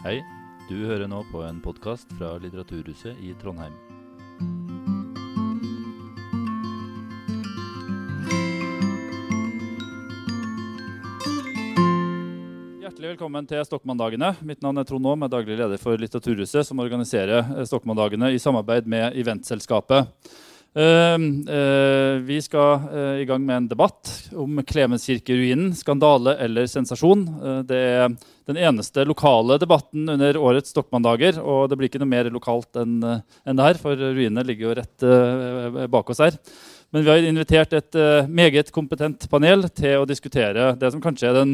Hei, du hører nå på en podkast fra Litteraturhuset i Trondheim. Hjertelig velkommen til Stokmanndagene. Mitt navn er Trond Aam, er daglig leder for Litteraturhuset, som organiserer eh, Stokmanndagene i samarbeid med Eventselskapet. Uh, uh, vi skal uh, i gang med en debatt om Klemenskirkeruinen. Skandale eller sensasjon. det er den eneste lokale debatten under årets Stokmanndager. Og det blir ikke noe mer lokalt enn en det her, for ruinene ligger jo rett bak oss her. Men vi har invitert et meget kompetent panel til å diskutere det som kanskje er den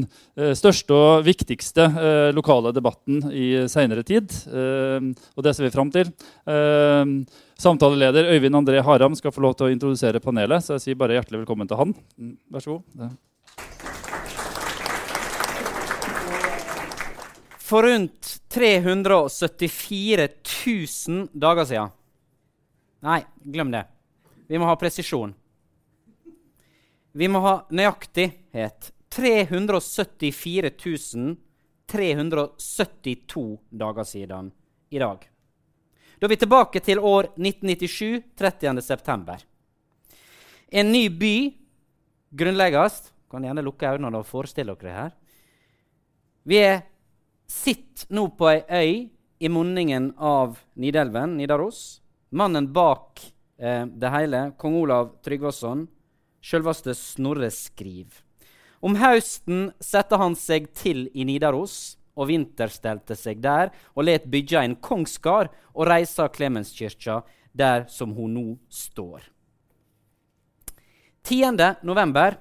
største og viktigste lokale debatten i seinere tid. og det ser vi fram til. Samtaleleder Øyvind André Haram skal få lov til å introdusere panelet, så jeg sier bare hjertelig velkommen til han. Mm, vær så god. For rundt 374 000 dager siden Nei, glem det. Vi må ha presisjon. Vi må ha nøyaktighet. 374 372 dager siden i dag. Da er vi tilbake til år 1997, 30.9. En ny by grunnlegges. Kan gjerne lukke øynene og forestille dere her. Vi er sitter nå på ei øy i munningen av Nidelven, Nidaros. Mannen bak eh, det hele, kong Olav Tryggvason, sjølveste Snorre Skriv. Om høsten setter han seg til i Nidaros og vinterstelte seg der og let bygge en kongsgard og reise Klemenskirka der som hun nå står. 10. november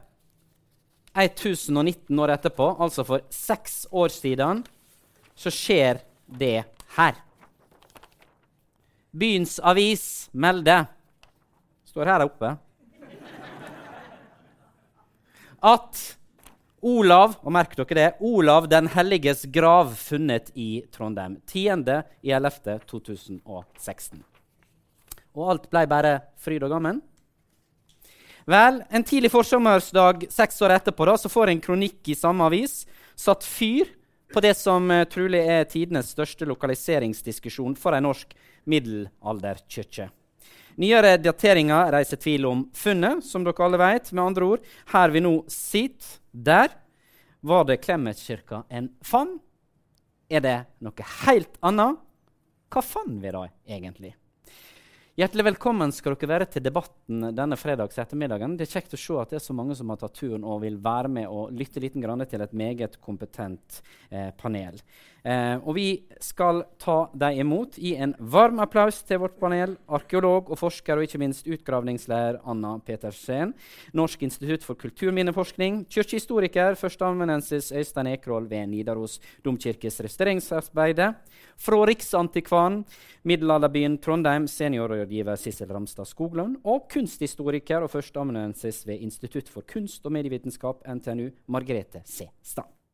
1019 år etterpå, altså for seks år siden, så skjer det her. Byens avis melder står her oppe at Olav og merk dere det, Olav den helliges grav funnet i Trondheim. 10.11.2016. Og alt ble bare fryd og gammen. Vel, en tidlig forsommersdag seks år etterpå da, så får en kronikk i samme avis satt fyr på det som uh, trolig er tidenes største lokaliseringsdiskusjon for en norsk middelalderkirke. Nyere dateringer reiser tvil om funnet, som dere alle vet. Med andre ord, her vi nå sitter, der var det Klemetskirka en fant. Er det noe helt annet? Hva fant vi da egentlig? Hjertelig velkommen skal dere være til debatten denne fredags ettermiddagen. Det er kjekt å se at det er så mange som har tatt turen og vil være med og lytte liten grann til et meget kompetent eh, panel. Eh, og vi skal ta dem imot. Gi en varm applaus til vårt panel. Arkeolog og forsker og ikke minst utgravningslærer Anna Petersen. Norsk institutt for kulturminneforskning. Kirkehistoriker, førsteamanuensis Øystein Ekroll ved Nidaros domkirkes restaureringsarbeide. Fra Riksantikvaren, middelalderbyen Trondheim, seniorrådgiver Sissel Ramstad Skoglund. Og kunsthistoriker og førsteamanuensis ved Institutt for kunst og medievitenskap, NTNU, Margrethe C. Stad.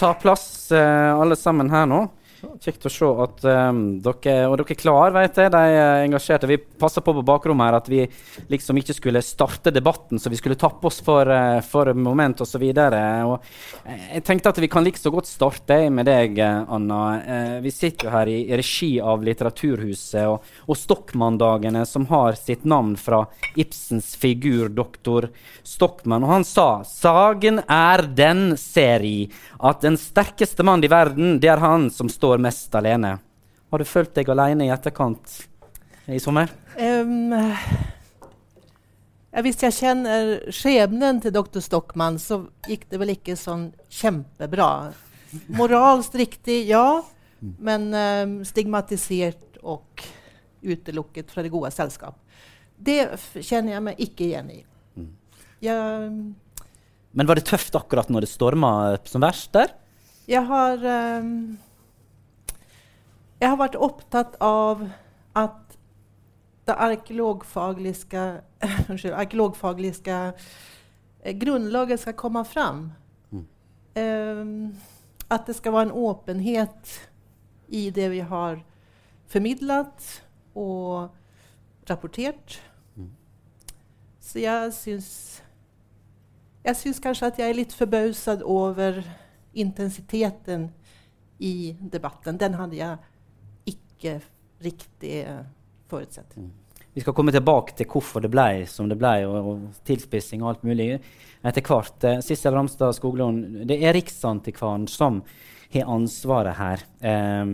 Ta plass, eh, alle sammen her nå. Kjekt å se at um, dere Og dere er klare, vet jeg. De er engasjerte. Vi passer på på bakrommet her at vi liksom ikke skulle starte debatten, så vi skulle tappe oss for, uh, for moment osv. Jeg tenkte at vi kan like så godt starte med deg, Anna. Uh, vi sitter jo her i, regi av Litteraturhuset og, og Stockmanndagene, som har sitt navn fra Ibsens figur doktor Stokmann. Og han sa sagen er den, seri, at den sterkeste mann i verden, det er han som står står mest alene. Har du følt deg alene i etterkant i sommer? Um, ja, hvis jeg kjenner skjebnen til doktor Stockmann, så gikk det vel ikke sånn kjempebra. Moralsk riktig, ja, men um, stigmatisert og utelukket fra det gode selskap. Det kjenner jeg meg ikke igjen i. Mm. Jeg, men var det tøft akkurat når det storma som verst der? Jeg har um, jeg har vært opptatt av at det arkeologfagliske, arkeologfagliske eh, grunnlaget skal komme fram. Mm. Um, at det skal være en åpenhet i det vi har formidlet, og bortrapportert. Så jeg syns Jeg syns kanskje at jeg er litt forbauset over intensiteten i debatten. Den hadde jeg ikke riktig uh, forutsett. Mm. Vi skal komme tilbake til hvorfor det ble som det ble, og, og tilspissing og alt mulig etter hvert. Eh, Sissel Ramstad Skoglund, det er Riksantikvaren som har ansvaret her. Eh,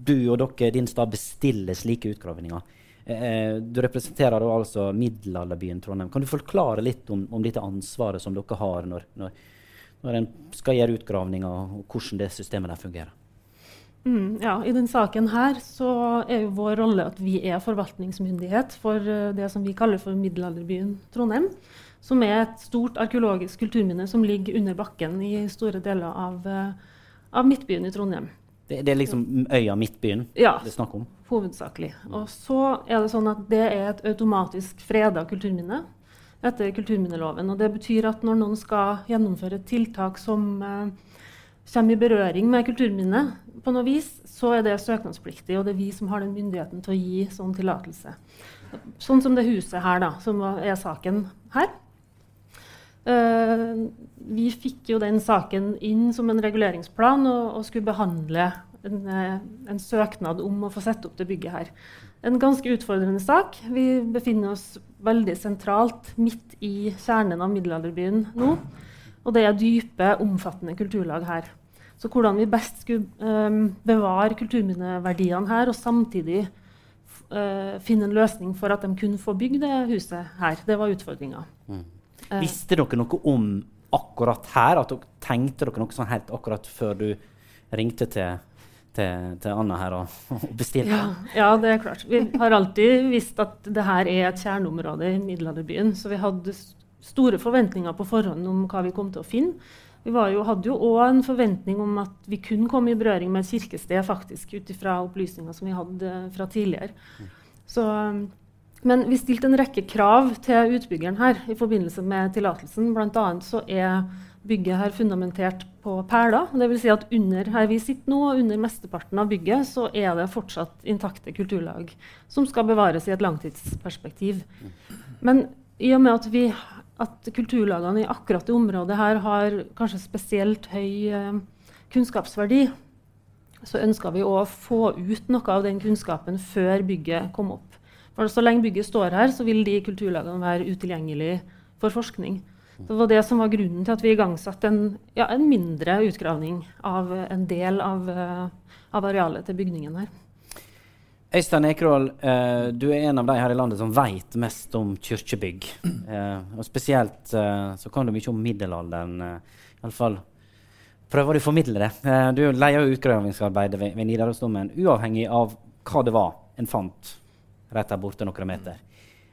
du og dere, din stab bestiller slike utgravninger. Eh, du representerer altså middelalderbyen Trondheim. Kan du forklare litt om, om dette ansvaret som dere har når, når, når en skal gjøre utgravninger, og hvordan det systemet der fungerer? Mm, ja, I denne saken her så er jo vår rolle at vi er forvaltningsmyndighet for uh, det som vi kaller for middelalderbyen Trondheim. Som er et stort arkeologisk kulturminne som ligger under bakken i store deler av, uh, av Midtbyen i Trondheim. Det, det, er liksom øya Midtbyen ja, det er snakk om? hovedsakelig. Og så er det sånn at det er et automatisk freda kulturminne etter kulturminneloven. Og det betyr at når noen skal gjennomføre tiltak som uh, kommer i berøring med kulturminnet, på noe vis, så er det søknadspliktig, og det er vi som har den myndigheten til å gi sånn tillatelse. Sånn som det huset her, da, som er saken her. Uh, vi fikk jo den saken inn som en reguleringsplan og, og skulle behandle en, eh, en, søknad om å få sette opp det bygget her. En ganske utfordrende sak. Vi befinner oss veldig sentralt midt i kjernen av middelalderbyen nå. Og det er dype, omfattende kulturlag her. Så hvordan vi best skulle um, bevare kulturminneverdiene her, og samtidig uh, finne en løsning for at de kunne få bygd det huset her, det var utfordringa. Mm. Uh, Visste dere noe om akkurat her? At dere tenkte dere noe sånn helt akkurat før du ringte til til, til, Anna her og, og bestilte? Ja, ja, det er klart. Vi har alltid visst at det her er et kjerneområde i middelalderbyen. Så vi hadde store forventninger på forhånd om hva vi kom til å finne. Vi jo, hadde jo òg en forventning om at vi kunne komme i berøring med et kirkested, faktisk, ut ifra opplysninger som vi hadde fra tidligere. Så, men vi stilte en rekke krav til utbyggeren her i forbindelse med tillatelsen. Bl.a. så er bygget her fundamentert på perler. Dvs. Si at under her vi sitter nå, under mesteparten av bygget, så er det fortsatt intakte kulturlag som skal bevares i et langtidsperspektiv. Men i og med at vi at kulturlagene i akkurat det området her har kanskje spesielt høy eh, kunnskapsverdi, så ønska vi å få ut noe av den kunnskapen før bygget kom opp. For Så lenge bygget står her, så vil de kulturlagene være utilgjengelige for forskning. Det var det som var grunnen til at vi igangsatte en, ja, en mindre utgravning av en del av, uh, av arealet til bygningen her. Øystein Ekerhol, eh, du er en av de her i landet som vet mest om kirkebygg. Eh, og spesielt eh, så kan du mye om middelalderen. Eh, Iallfall prøver du å formidle det. Eh, du leder utgravingsarbeidet ved, ved Nidarosdomen, uavhengig av hva det var en fant rett der borte noen meter.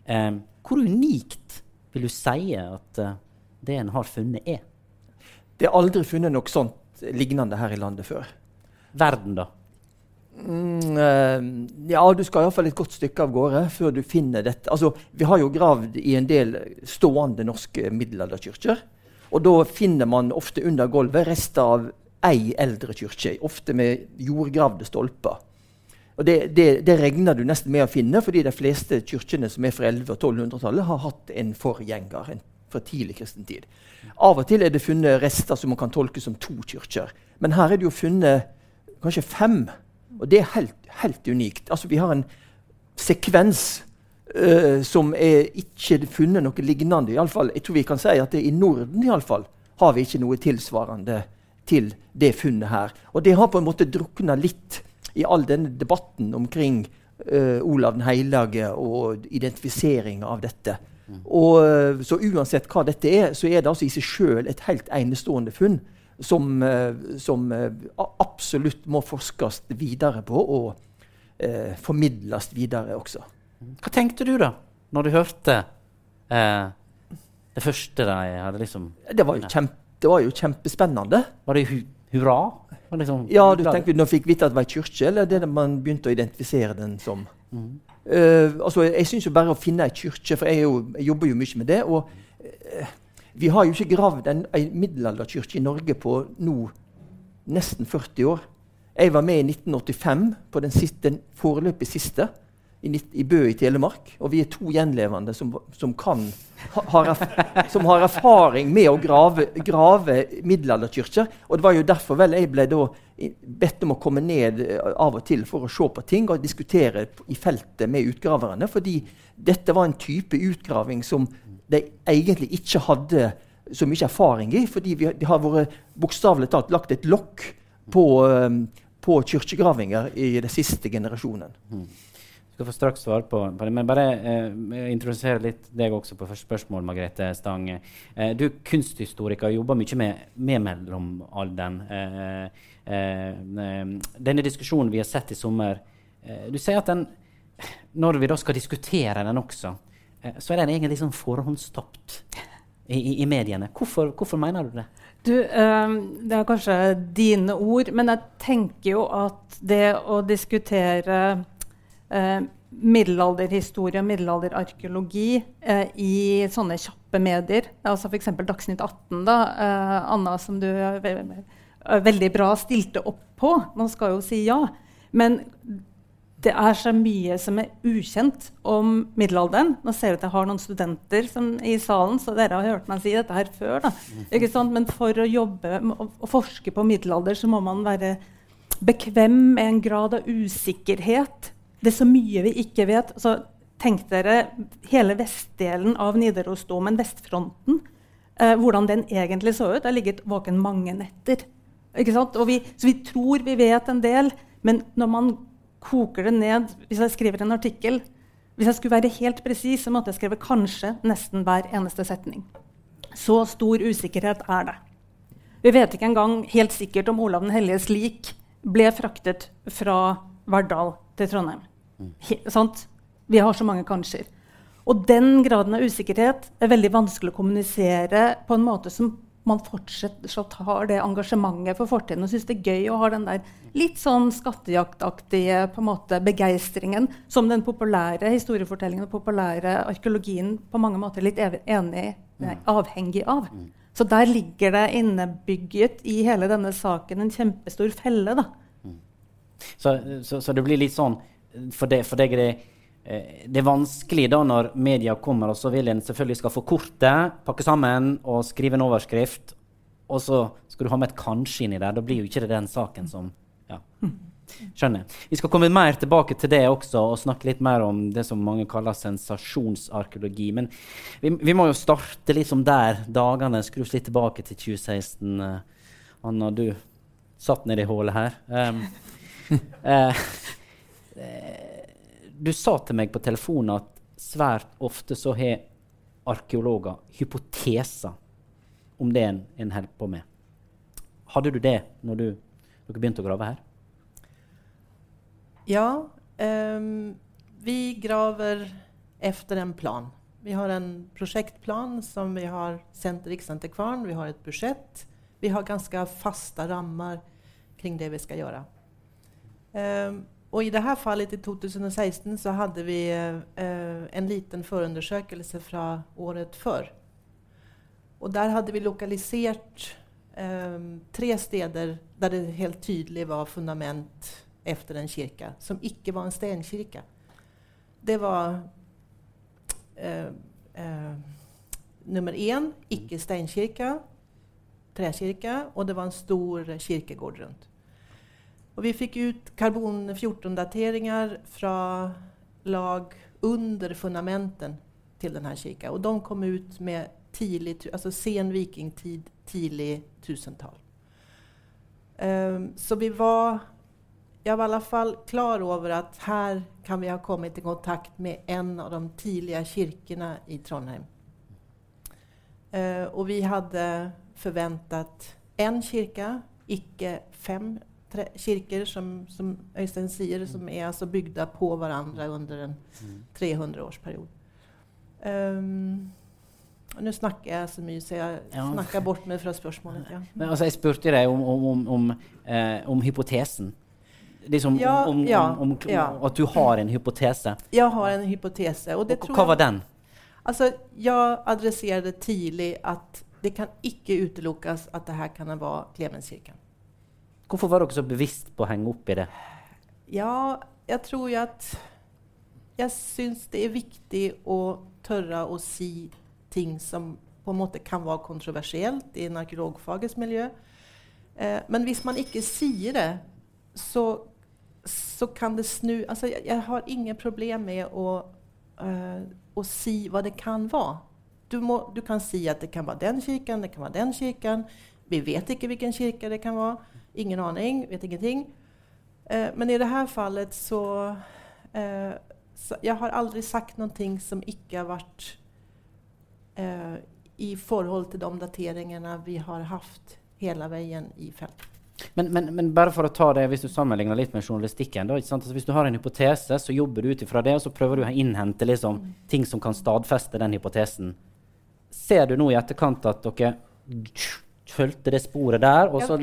Eh, hvor unikt vil du si at eh, det en har funnet, er? Det er aldri funnet noe sånt lignende her i landet før. Verden, da? Mm, uh, ja, du skal iallfall et godt stykke av gårde før du finner dette. Altså, vi har jo gravd i en del stående norske middelalderkirker. Og da finner man ofte under gulvet rester av ei eldre kirke, ofte med jordgravde stolper. Og det, det, det, regner du nesten med å finne, fordi de fleste kirkene som er fra 1100- og 1200-tallet, har hatt en forgjenger en fra tidlig kristen tid. Av og til er det funnet rester som man kan tolke som to kirker. Men her er det jo funnet kanskje fem og det er helt, helt unikt. Altså, vi har en sekvens uh, som er ikke funnet noe lignende. I alle fall, jeg tror vi kan si at det i Norden i alle fall, har vi ikke noe tilsvarende til det funnet her. Og det har på en måte drukna litt i all denne debatten omkring uh, Olav den hellige og identifisering av dette. Mm. Og, uh, så uansett hva dette er, så er det altså i seg sjøl et helt enestående funn som, eh, som eh, absolutt må forskes videre på og eh, formidles videre også. Hva tenkte du da, når du hørte eh, det første de hadde liksom Det var jo, kjempe, det var jo kjempespennende. Var det hu hurra? Var liksom, ja, du tenkte når fikk vite at det var ei kirke, eller det man begynte å identifisere den som? Mm. Uh, altså, jeg syns jo bare å finne ei kirke, for jeg, jo, jeg, jobber jo mye med det. og uh, vi har jo ikke gravd en, en middelalderkirke i Norge på nå nesten 40 år. Jeg var med i 1985 på den, siste, den foreløpig siste. i, i Bø i Telemark. Og vi er to gjenlevende som, som, kan, ha, har, som har erfaring med å grave, grave middelalderkirker. Og det var jo derfor vel jeg ble bedt om å komme ned eh, av og til for å se på ting og diskutere i feltet med utgraverne. Fordi dette var en type utgraving som de egentlig ikke hadde så mye erfaring i. Fordi vi, de har vært bokstavelig talt lagt et lokk på, eh, på kirkegravinger i den siste generasjonen. Du skal få straks svar på, på det. Men bare eh, introdusere litt deg også på første spørsmål, Margrethe Stang. Eh, du er kunsthistoriker og jobber mye med, med mellomalderen. Eh, eh, eh, denne diskusjonen vi har sett i sommer eh, Du sier at den, når vi da skal diskutere den også, så er den egentlig sånn forhåndstapt i, i, i mediene. Hvorfor, hvorfor mener du det? Du, eh, det er kanskje dine ord, men jeg tenker jo at det å diskutere eh, middelalderhistorie og middelalderarkeologi eh, i sånne kjappe medier, altså f.eks. Dagsnytt 18, da, eh, Anna, som du er veldig bra stilte opp på. Man skal jo si ja. Men det er så mye som er ukjent om middelalderen. Nå ser jeg at jeg har noen studenter som, i salen, så dere har hørt meg si dette her før. Men for å jobbe å forske på middelalder, så må man være bekvem med en grad av usikkerhet. Det er så mye vi ikke vet. Så tenk dere hele vestdelen av Nidarosdomen, vestfronten. Eh, hvordan den egentlig så ut. Jeg har ligget våken mange netter. Og vi, så vi tror vi vet en del, men når man koker det ned Hvis jeg skriver en artikkel Hvis jeg skulle være helt presis, så måtte jeg skrive kanskje nesten hver eneste setning. Så stor usikkerhet er det. Vi vet ikke engang helt sikkert om Olav den helliges lik ble fraktet fra Verdal til Trondheim. He? Vi har så mange kanskjer. Og den graden av usikkerhet er veldig vanskelig å kommunisere på en måte som man fortsatt har det engasjementet for fortiden og syns det er gøy å ha den der litt sånn skattejaktaktige på en måte begeistringen som den populære historiefortellingen og populære arkeologien på mange måter er litt enig, nei, avhengig av. Så der ligger det innebygget i hele denne saken en kjempestor felle. da. Så, så, så det blir litt sånn For, det, for deg er det eh, det er vanskelig da når media kommer, og så vil en selvfølgelig skal forkorte, pakke sammen og skrive en overskrift. Og så skal du ha med et 'kanskje' inni der. Da blir jo ikke det den saken som ja. Skjønner. Vi skal komme mer tilbake til det også og snakke litt mer om det som mange kaller sensasjonsarkeologi. Men vi, vi må jo starte liksom der dagene skrus litt tilbake til 2016. Eh, Anna, du satt nedi hullet her. Um, eh, du sa til meg på telefonen at svært ofte så har arkeologer hypoteser om det en, en holder på med. Hadde du det når du, dere begynte å grave her? Ja, Um, vi graver efter en plan. Vi har en projektplan som vi har sendt till Riksantikvaren. Vi har et budsjett. Vi har ganska fasta rammer kring det vi skal gjøre. Ehm, och I det här fallet i 2016 så hadde vi eh, en liten forundersøkelse fra året før. Og der hadde vi lokalisert eh, tre steder der det helt tydelig var fundament efter en kirke, som ikke var en stenkirke. Det var eh, eh, nummer en, ikke steinkirke, trekirke, og det var en stor kirkegård runt. Och vi fikk ut karbon 14-dateringar fra lag under fundamenten til den här Og de kom ut med tidlig, altså sen vikingtid, tidlig tusentall. Um, så vi var, jeg var i alle fall klar over at her kan vi ha kommet i kontakt med en av de tidlige kirkene i Trondheim. Uh, og vi hadde forventet en kirke, ikke fem trä- kirker, som, som Öystein säger, som er altså bygd på hverandre under en 300-årsperiode. Um, nå snakker jeg så mye, så jeg Ja. snakker bort meg fra spørsmålet. Ja. Men, altså, jeg spurte deg om, om, om, om, eh, om hypotesen. Liksom Ja, om, at du har en hypotese. Jeg har en hypotese. Og det Og tror hva var den? altså, jeg adresserte tidlig at det kan ikke utelukkes at det her kan være Klemenskirken. Hvorfor var dere så bevisst på å henge opp i det? Ja, jeg tror jo at jeg syns det er viktig å tørre å si ting som på en måte kan være kontroversielt i arkeologfagets miljø. Eh, men hvis man ikke sier det, så, så kan det snu altså, jeg, jeg, har ingen problem med å, uh, å si hva det kan være. Du, må, du, kan si at det kan være den kirken, det kan være den kirken. Vi vet ikke hvilken kirke det kan være. Ingen aning. Vet ingenting. Eh, men i dette fallet så, eh, så Jeg har aldri sagt noe som ikke har vært i forhold til de dateringene vi har hatt hele veien i feltet. Men, men, men, bare for å ta det, hvis du sammenligner litt med journalistikken da, altså, Hvis du har en hypotese, så jobber du ut ifra det, og så prøver du å innhente liksom, mm. ting som kan stadfeste den hypotesen. Ser du nå i etterkant at dere fulgte det sporet der, og så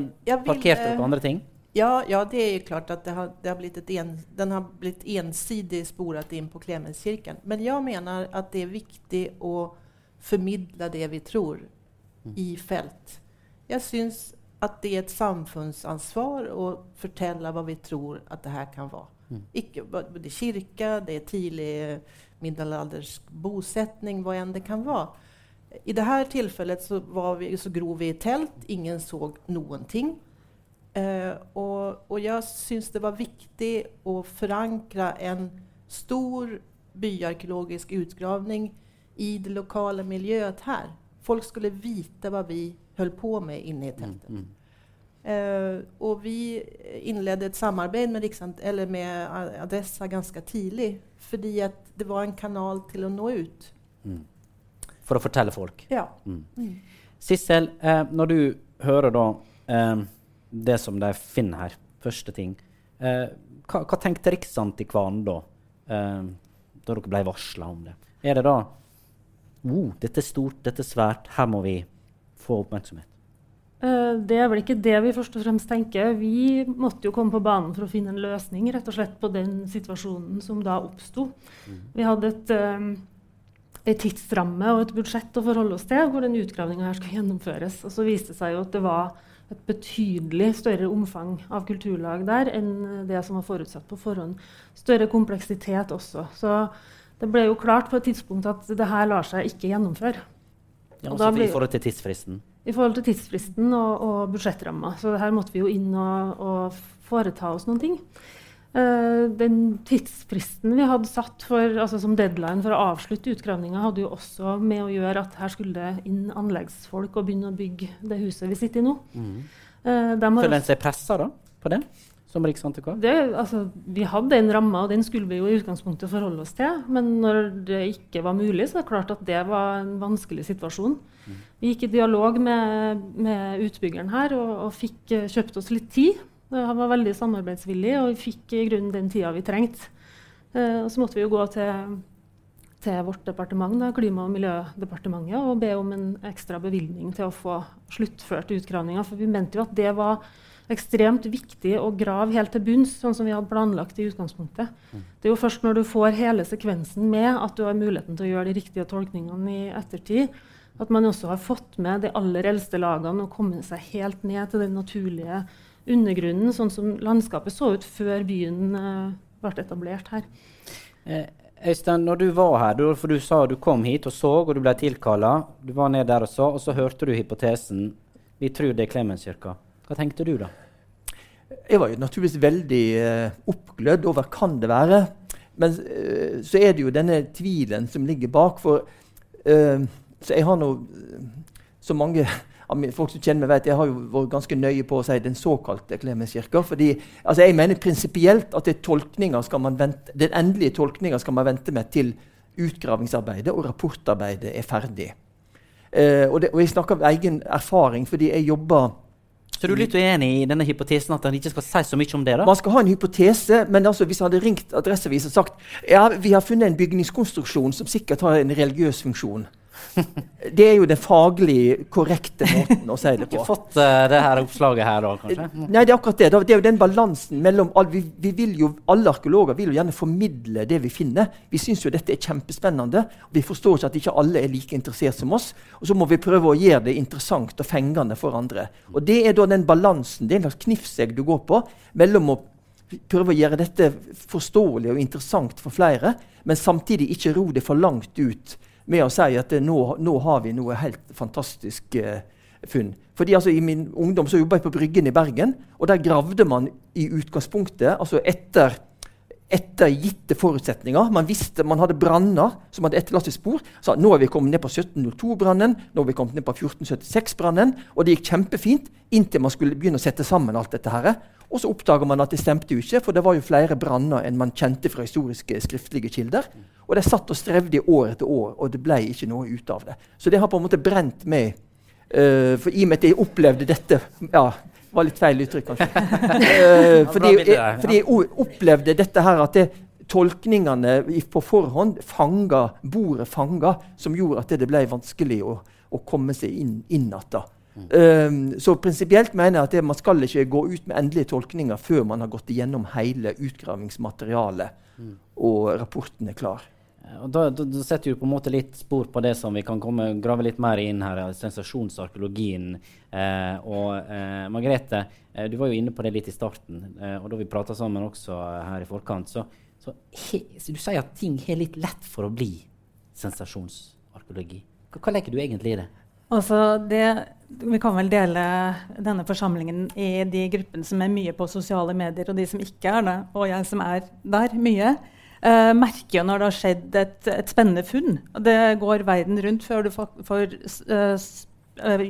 parkerte dere andre ting? Ja, ja, det er klart at det har, har en, den har blitt ensidig sporet inn på Klemenskirken. Men jeg mener at det er viktig å formidle det vi tror, mm. i felt. Jeg syns at det er et samfunnsansvar å fortelle hva vi tror at det her kan være. Mm. Ikke, det er kirke, det er tidlig middelaldersk bosetning, hva enn det kan være. I dette tilfellet så, vi, så gro vi i telt. Ingen så noen ting. Eh, og, og, jeg syns det var viktig å forankre en stor byarkeologisk utgravning i det lokale miljøet her. Folk skulle vite hva vi holdt på med inne i teltet. Mm, mm. eh, og vi innledet et samarbeid med, Riksant eller med Adressa ganske tidlig. Fordi det var en kanal til å nå ut. Mm. For å fortelle folk? Ja. Mm. Mm. Sissel, eh, når du hører da eh, det som de finner her, første ting eh, hva, hva, tenkte Riksantikvaren da? Eh, da dere ble varsla om det? Er det da oh, dette er stort, dette er svært, her må vi få oppmerksomhet? Eh, det er vel ikke det vi først og fremst tenker. Vi måtte jo komme på banen for å finne en løsning rett og slett på den situasjonen som da oppsto. Mm. Vi hadde et, et tidsramme og et budsjett å forholde oss til hvor den utgravinga skulle gjennomføres. Og så viste det seg jo at det var et betydelig større omfang av kulturlag der enn det som var forutsatt på forhånd. Større kompleksitet også. Så det ble jo klart på et tidspunkt at det her lar seg ikke gjennomføre. Ja, også ble, I forhold til tidsfristen? I forhold til tidsfristen og, og budsjettramma. Så her måtte vi jo inn og, og foreta oss noen ting. Uh, den tidsfristen vi hadde satt for, altså som deadline for å avslutte utgravninga, hadde jo også med å gjøre at her skulle det inn anleggsfolk og begynne å bygge det huset vi sitter i nå. Mm. Uh, Føler en seg pressa på det? som Riksantikvar? Det, altså, vi hadde en ramme, og den skulle vi jo i utgangspunktet forholde oss til. Men når det ikke var mulig, så er det klart at det var en vanskelig situasjon. Mm. Vi gikk i dialog med, med utbyggeren her og, og fikk uh, kjøpt oss litt tid. Han var veldig samarbeidsvillig, og vi fikk i grunnen den tida vi trengte. Uh, og så måtte vi jo gå til, til vårt departement, da, Klima- og miljødepartementet, og be om en ekstra bevilgning til å få sluttført utgravninga. For vi mente jo at det var ekstremt viktig å grave helt til bunns, sånn som vi hadde planlagt i utgangspunktet. Mm. Det er jo først når du får hele sekvensen med, at du har muligheten til å gjøre de riktige tolkningene i ettertid. At man også har fått med de aller eldste lagene og kommet seg helt ned til den naturlige undergrunnen, sånn som landskapet så ut før byen uh, ble etablert her. Eh, Øystein, når du var her, du, for du sa du kom hit og så, og du ble tilkalla. Du var ned der og så, og så hørte du hypotesen. Vi tror det er Klemenskirka. Hva tenkte du da? Jeg var jo naturligvis veldig uh, oppglødd over kan det være. Men uh, så er det jo denne tvilen som ligger bak. For uh, så jeg har nå Så mange folk som kjenner meg, vet jeg har jo vært ganske nøye på å si den såkalte Klemenskirka. fordi altså jeg mener prinsipielt at vente, den endelige tolkninga skal man vente med til utgravingsarbeidet og rapportarbeidet er ferdig. og, det, og jeg snakker av egen erfaring, fordi jeg jobber så du er litt uenig i denne hypotesen at han ikke skal si så mye om det? da? Man skal ha en hypotese, men altså, hvis han hadde ringt Adresseavisen og sagt ja, vi har funnet en bygningskonstruksjon som sikkert har en religiøs funksjon, det er jo den faglig korrekte måten å si det på. Du har Ikke fått uh, det her oppslaget her da, kanskje? Nei, det er akkurat det. Det er jo den balansen mellom vi, vi, vil jo, Alle arkeologer vil jo gjerne formidle det vi finner. Vi syns jo dette er kjempespennende. Vi forstår ikke at ikke alle er like interessert som oss. Og så må vi prøve å gjøre det interessant og fengende for andre. Og det er da den balansen, det er en slags knivsegg du går på mellom å prøve å gjøre dette forståelig og interessant for flere, men samtidig ikke ro det for langt ut med å si at nå, nå har vi noe helt fantastisk eh, funn. Fordi altså, I min ungdom så jobba jeg på Bryggen i Bergen, og der gravde man i utgangspunktet altså etter etter gitte forutsetninger. Man visste man hadde branner som hadde etterlatt seg spor. Så nå er vi kommet ned på 1702-brannen, nå er vi kommet ned på 1476-brannen. Og det gikk kjempefint inntil man skulle begynne å sette sammen alt dette. her. Og så oppdager man at det stemte jo ikke, for det var jo flere branner enn man kjente fra historiske skriftlige kilder. Og de satt og strevde i år etter år, og det ble ikke noe ut av det. Så det har på en måte brent med. Uh, for i og med at jeg opplevde dette ja, var litt feil uttrykk, kanskje. uh, fordi, jeg, fordi, jeg, opplevde dette her at det, tolkningene på forhånd fanga, bordet fanga, som gjorde at det ble vanskelig å, å komme seg inn igjen. Mm. Um, så prinsipielt mener jeg at det, man skal ikke gå ut med endelige tolkninger før man har gått igjennom hele utgravingsmaterialet mm. og rapporten er klar. Og da, da, da, setter du på en måte litt spor på det som vi kan komme, grave litt mer inn her, sensasjonsarkeologien. Eh, og eh, Margrethe, eh, du var jo inne på det litt i starten. Eh, og da vi prata sammen også her i forkant, så, så, he, så, du sier at ting har litt lett for å bli sensasjonsarkeologi. Hva, hva legger du egentlig i det? Altså det, vi kan vel dele denne forsamlingen i de gruppene som er mye på sosiale medier, og de som ikke er det, og jeg som er der mye uh, merker jo når det har skjedd et, et, spennende funn. Det går verden rundt før du får uh, uh,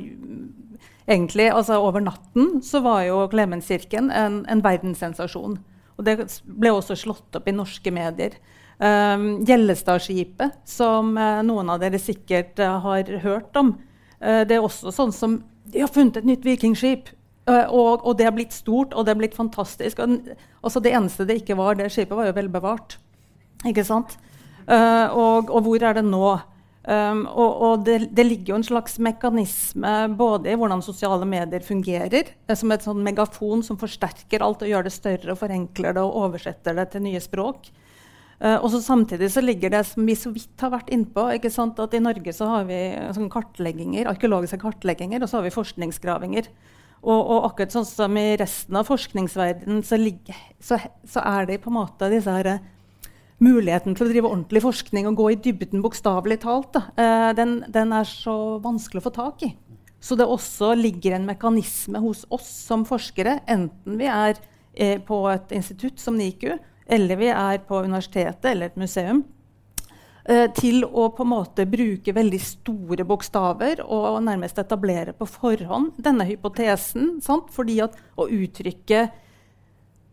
Egentlig, altså Over natten så var jo Klemenskirken en, en verdenssensasjon. Og det ble også slått opp i norske medier. Um, Gjellestadskipet, som noen av dere sikkert har hørt om, det er også sånn som De har funnet et nytt vikingskip. Og, og, det er blitt stort, og det er blitt fantastisk. Og, altså det eneste det ikke var, det skipet var jo vel bevart. Ikke sant? Uh, og, og, hvor er det nå? Um, og, og det, det, ligger jo en slags mekanisme både i hvordan sosiale medier fungerer, eh, som et sånn megafon som forsterker alt og gjør det større og forenkler det og oversetter det til nye språk. Uh, og så Samtidig så ligger det som vi så vidt har vært innpå, ikke sant, at i Norge så har vi sånn kartlegginger, arkeologiske kartlegginger og så har vi forskningsgravinger. Og, og, akkurat sånn som i resten av forskningsverdenen så, ligger, så, så er det på en måte disse her muligheten til å drive ordentlig forskning og gå i dybden bokstavelig talt, da, den, den, er så vanskelig å få tak i. Så det også ligger en mekanisme hos oss som forskere, enten vi er eh, på et institutt som NIKU, eller vi er på universitetet eller et museum, eh, til å på en måte bruke veldig store bokstaver og nærmest etablere på forhånd denne hypotesen. Sant? Fordi at å uttrykke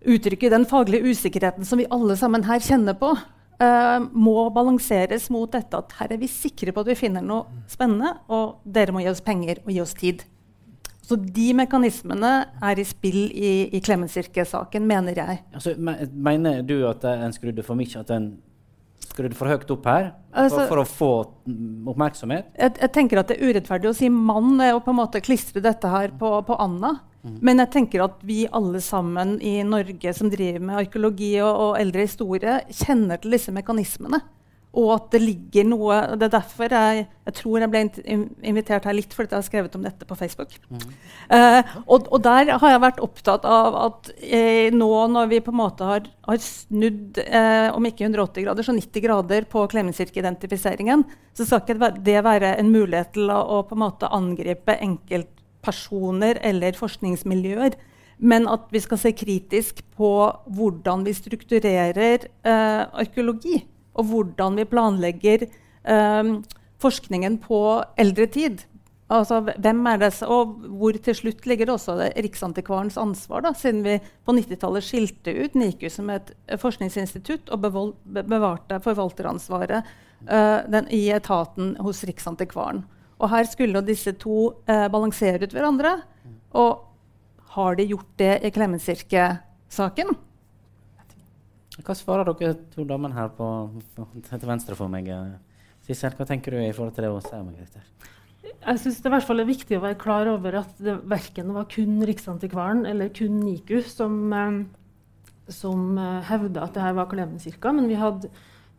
uttrykke den faglige usikkerheten som vi alle sammen her kjenner på, uh, må balanseres mot dette at her er vi sikre på at vi finner noe spennende, og dere må gi oss penger og gi oss tid. Så de mekanismene er i spill i, i Klemetsirke-saken, mener jeg. Altså, mener du at en skrudde for mye? At en skrudde for høyt opp her for, altså, for å få oppmerksomhet? Jeg, jeg, tenker at det er urettferdig å si mann og på en måte klistre dette her på, på Anna. Mm. Men jeg tenker at vi alle sammen i Norge som driver med arkeologi og, og, eldre historie, kjenner til disse mekanismene. Og at det ligger noe Det er derfor jeg, jeg tror jeg ble invitert her litt fordi jeg har skrevet om dette på Facebook. Mm. Uh, og, og, der har jeg vært opptatt av at eh, nå når vi på en måte har, har snudd eh, om ikke 180 grader, så 90 grader på Klemenskirke-identifiseringen, så skal ikke det være en mulighet til å, å på en måte angripe enkelt personer eller forskningsmiljøer. Men at vi skal se kritisk på hvordan vi strukturerer eh, arkeologi. Og hvordan vi planlegger eh, forskningen på eldre tid. Altså, hvem er det, og hvor til slutt ligger det også Riksantikvarens ansvar, da, siden vi på 90-tallet skilte ut NIKU som et forskningsinstitutt og bevarte forvalteransvaret uh, den, i etaten hos Riksantikvaren. Og her skulle disse to eh, balansere ut hverandre. Og har de gjort det i Klemmensirke-saken? Hva svarer dere to damene her på, til venstre for meg? Sissel, hva tenker du i forhold til det hun sier? Margrethe? Jeg synes det i hvert fall er viktig å være klar over at det verken var kun Riksantikvaren eller kun NIKU som, eh, som eh, hevda at det her var Klemenskirka, men vi hadde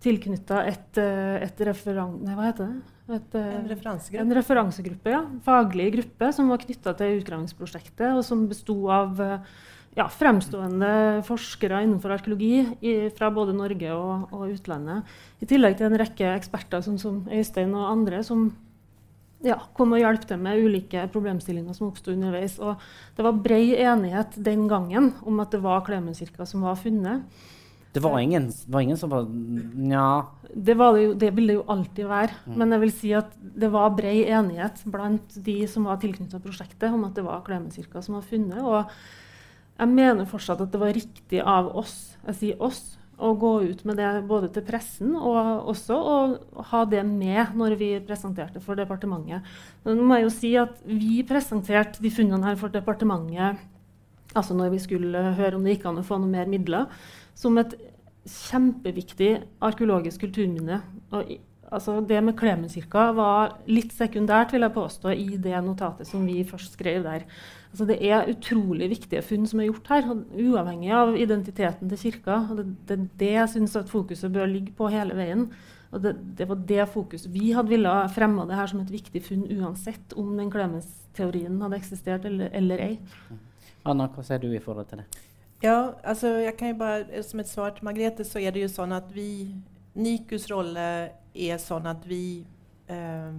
tilknytta et, eh, et referan... Nei, hva heter det? Et, eh, en referansegruppe? En referansegruppe, ja. Faglig gruppe som var knytta til utgravingsprosjektet, og som besto av uh, ja, fremstående forskere innenfor arkeologi i, fra både Norge og, og, utlandet. I tillegg til en rekke eksperter som, som Øystein og andre som ja, kom og hjalp til med ulike problemstillinger som oppsto underveis. Og det var bred enighet den gangen om at det var Klemenskirka som var funnet. Det var ingen, var ingen som var Nja det, det, jo, det, ville det jo alltid være. Mm. Men jeg vil si at det var brei enighet blant de som var tilknyttet prosjektet, om at det var Klemenskirka som var funnet. Og jeg mener fortsatt at det var riktig av oss, jeg sier oss, å gå ut med det både til pressen og også å ha det med når vi presenterte for departementet. Nå må jeg jo si at Vi presenterte de funnene her for departementet altså når vi skulle høre om det gikk an å få noe mer midler, som et kjempeviktig arkeologisk kulturminne. Og, altså, det med Klemenskirka var litt sekundært vil jeg påstå, i det notatet som vi først skrev der. Altså, det er utrolig viktige funn som er gjort her, uavhengig av identiteten til kirka. Det, det er det jeg syns fokuset bør ligge på hele veien. Og det, det var det fokuset vi hadde ville fremme det her som et viktig funn uansett om den Klemens-teorien hadde eksistert eller, eller ei. Anna, hva sier du i forhold til det? Ja, alltså jag kan ju bara, som ett svar till Margrethe så är det ju så att vi, NIKUs roll är sånn att vi eh,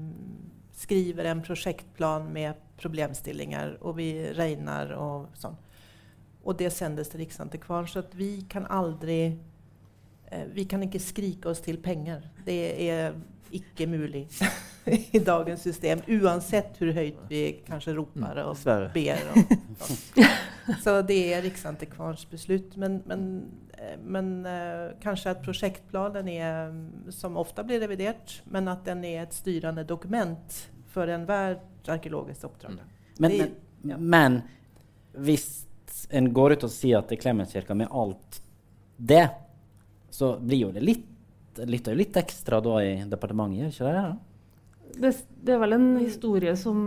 skriver en projektplan med problemstillinger och vi regner och sånt. Och det sendes till Riksantikvarien så att vi kan aldrig, eh, vi kan inte skrika oss till pengar. Det är ikke mulig i dagens system, uansett hvor høyt vi kanskje roper og mm, ber. Og, så det er Riksantikvarens beslut. Men, men, eh, men uh, kanskje at prosjektplanen er, som ofte blir revidert, men at den er et styrende dokument for enhver arkeologisk oppdrag. Mm. Men, men, ja. men, hvis en går ut og sier at det er Klemetskirka med alt det, så blir jo det litt litt, litt ekstra da i departementet, ikke det? det? Det er vel en historie som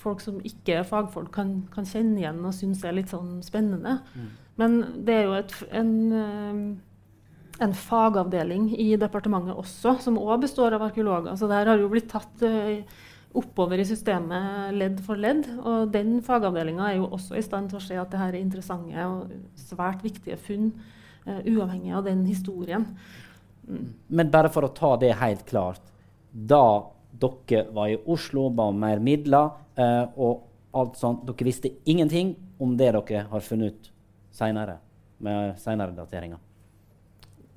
folk som ikke er fagfolk, kan, kan kjenne igjen og synes er litt sånn spennende. Mm. Men det er jo et, en, eh, en, fagavdeling i departementet også, som òg består av arkeologer. Så det her har jo blitt tatt uh, oppover i systemet ledd for ledd. Og den fagavdelinga er jo også i stand til å se at det her er interessante og svært viktige funn, uh, uavhengig av den historien. Men bare for å ta det helt klart. Da dere var i Oslo, ba om mer midler eh, og alt sånt, dere visste ingenting om det dere har funnet ut seinere, med seinere dateringer?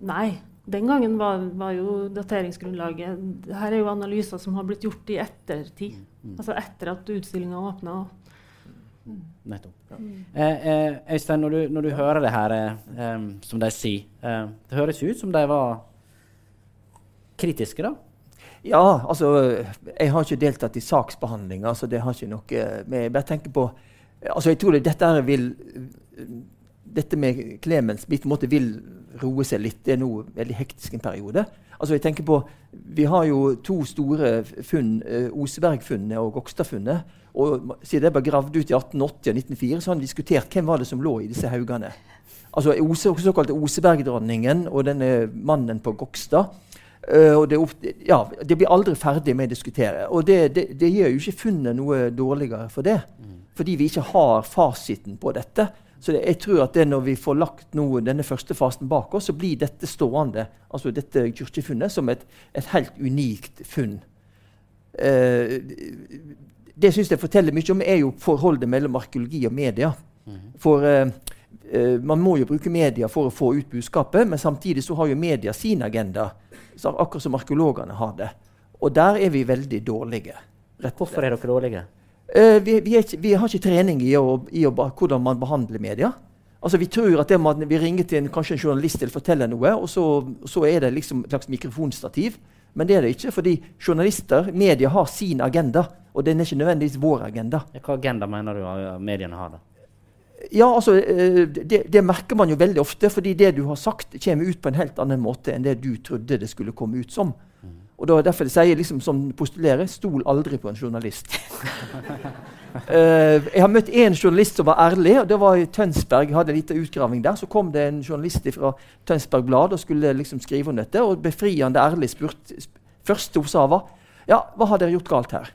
Nei. Den gangen var, var, jo dateringsgrunnlaget Her er jo analyser som har blitt gjort i ettertid. Mm. mm. Altså etter at utstillinga åpna. Mm. Nettopp. Ja. Eh, eh, Øystein, når du, når du, hører det her eh, eh som de sier eh, Det høres ut som de var kritiske, da? Ja, altså Jeg har ikke deltatt i saksbehandlinga, så det har ikke noe med Jeg bare tenker på altså jeg tror det, dette vil dette med Clemens på en måte vil roe seg litt. Det er nå veldig hektisk en periode. Altså jeg tenker på, Vi har jo to store funn, eh, Oseberg-funnet og Gokstad-funnet. og Siden det ble gravd ut i 1880 og 1904, så har han diskutert hvem var det som lå i disse haugene. Altså Ose, såkalte Osebergdronningen og denne mannen på Gokstad. Uh, og det, ja, det, blir aldri ferdig med å diskutere. Og det, det, det gjør jo ikke funnet noe dårligere for det. Mm. Fordi vi ikke har fasiten på dette. Så jeg tror at når vi får lagt noe, denne første fasen bak oss, så blir dette stående, altså dette kirkefunnet, som et, et helt unikt funn. Eh, det syns jeg forteller mye om, er jo forholdet mellom arkeologi og media. Mm. For uh, man må jo bruke media for å få ut budskapet, men samtidig så har jo media sin agenda akkurat som arkeologene har det. Og der er vi veldig dårlige. Hvorfor er dere dårlige? Eh, vi, vi, ikke, vi, har ikke trening i, å, i å, hvordan man behandler media. Altså, vi tror at det man, vi ringer til en, kanskje en journalist til å fortelle noe, og så, så er det liksom et slags mikrofonstativ. Men det er det ikke, fordi journalister, media, har sin agenda. Og den er ikke nødvendigvis vår agenda. Hva agenda mener du mediene har? da? Ja, altså, eh, det, det, merker man jo veldig ofte, fordi det du har sagt, kommer ut på en helt annen måte enn det du trodde det skulle komme ut som. Mm. Og da, Derfor sier jeg liksom som postulerer stol aldri på en journalist. uh, jeg har møtt én journalist som var ærlig. og Det var i Tønsberg. Jeg hadde en liten utgraving der. Så kom det en journalist fra Tønsberg Blad og skulle liksom skrive om dette. Og befriende ærlig spurt Første hun sa, var Ja, hva har dere gjort galt her?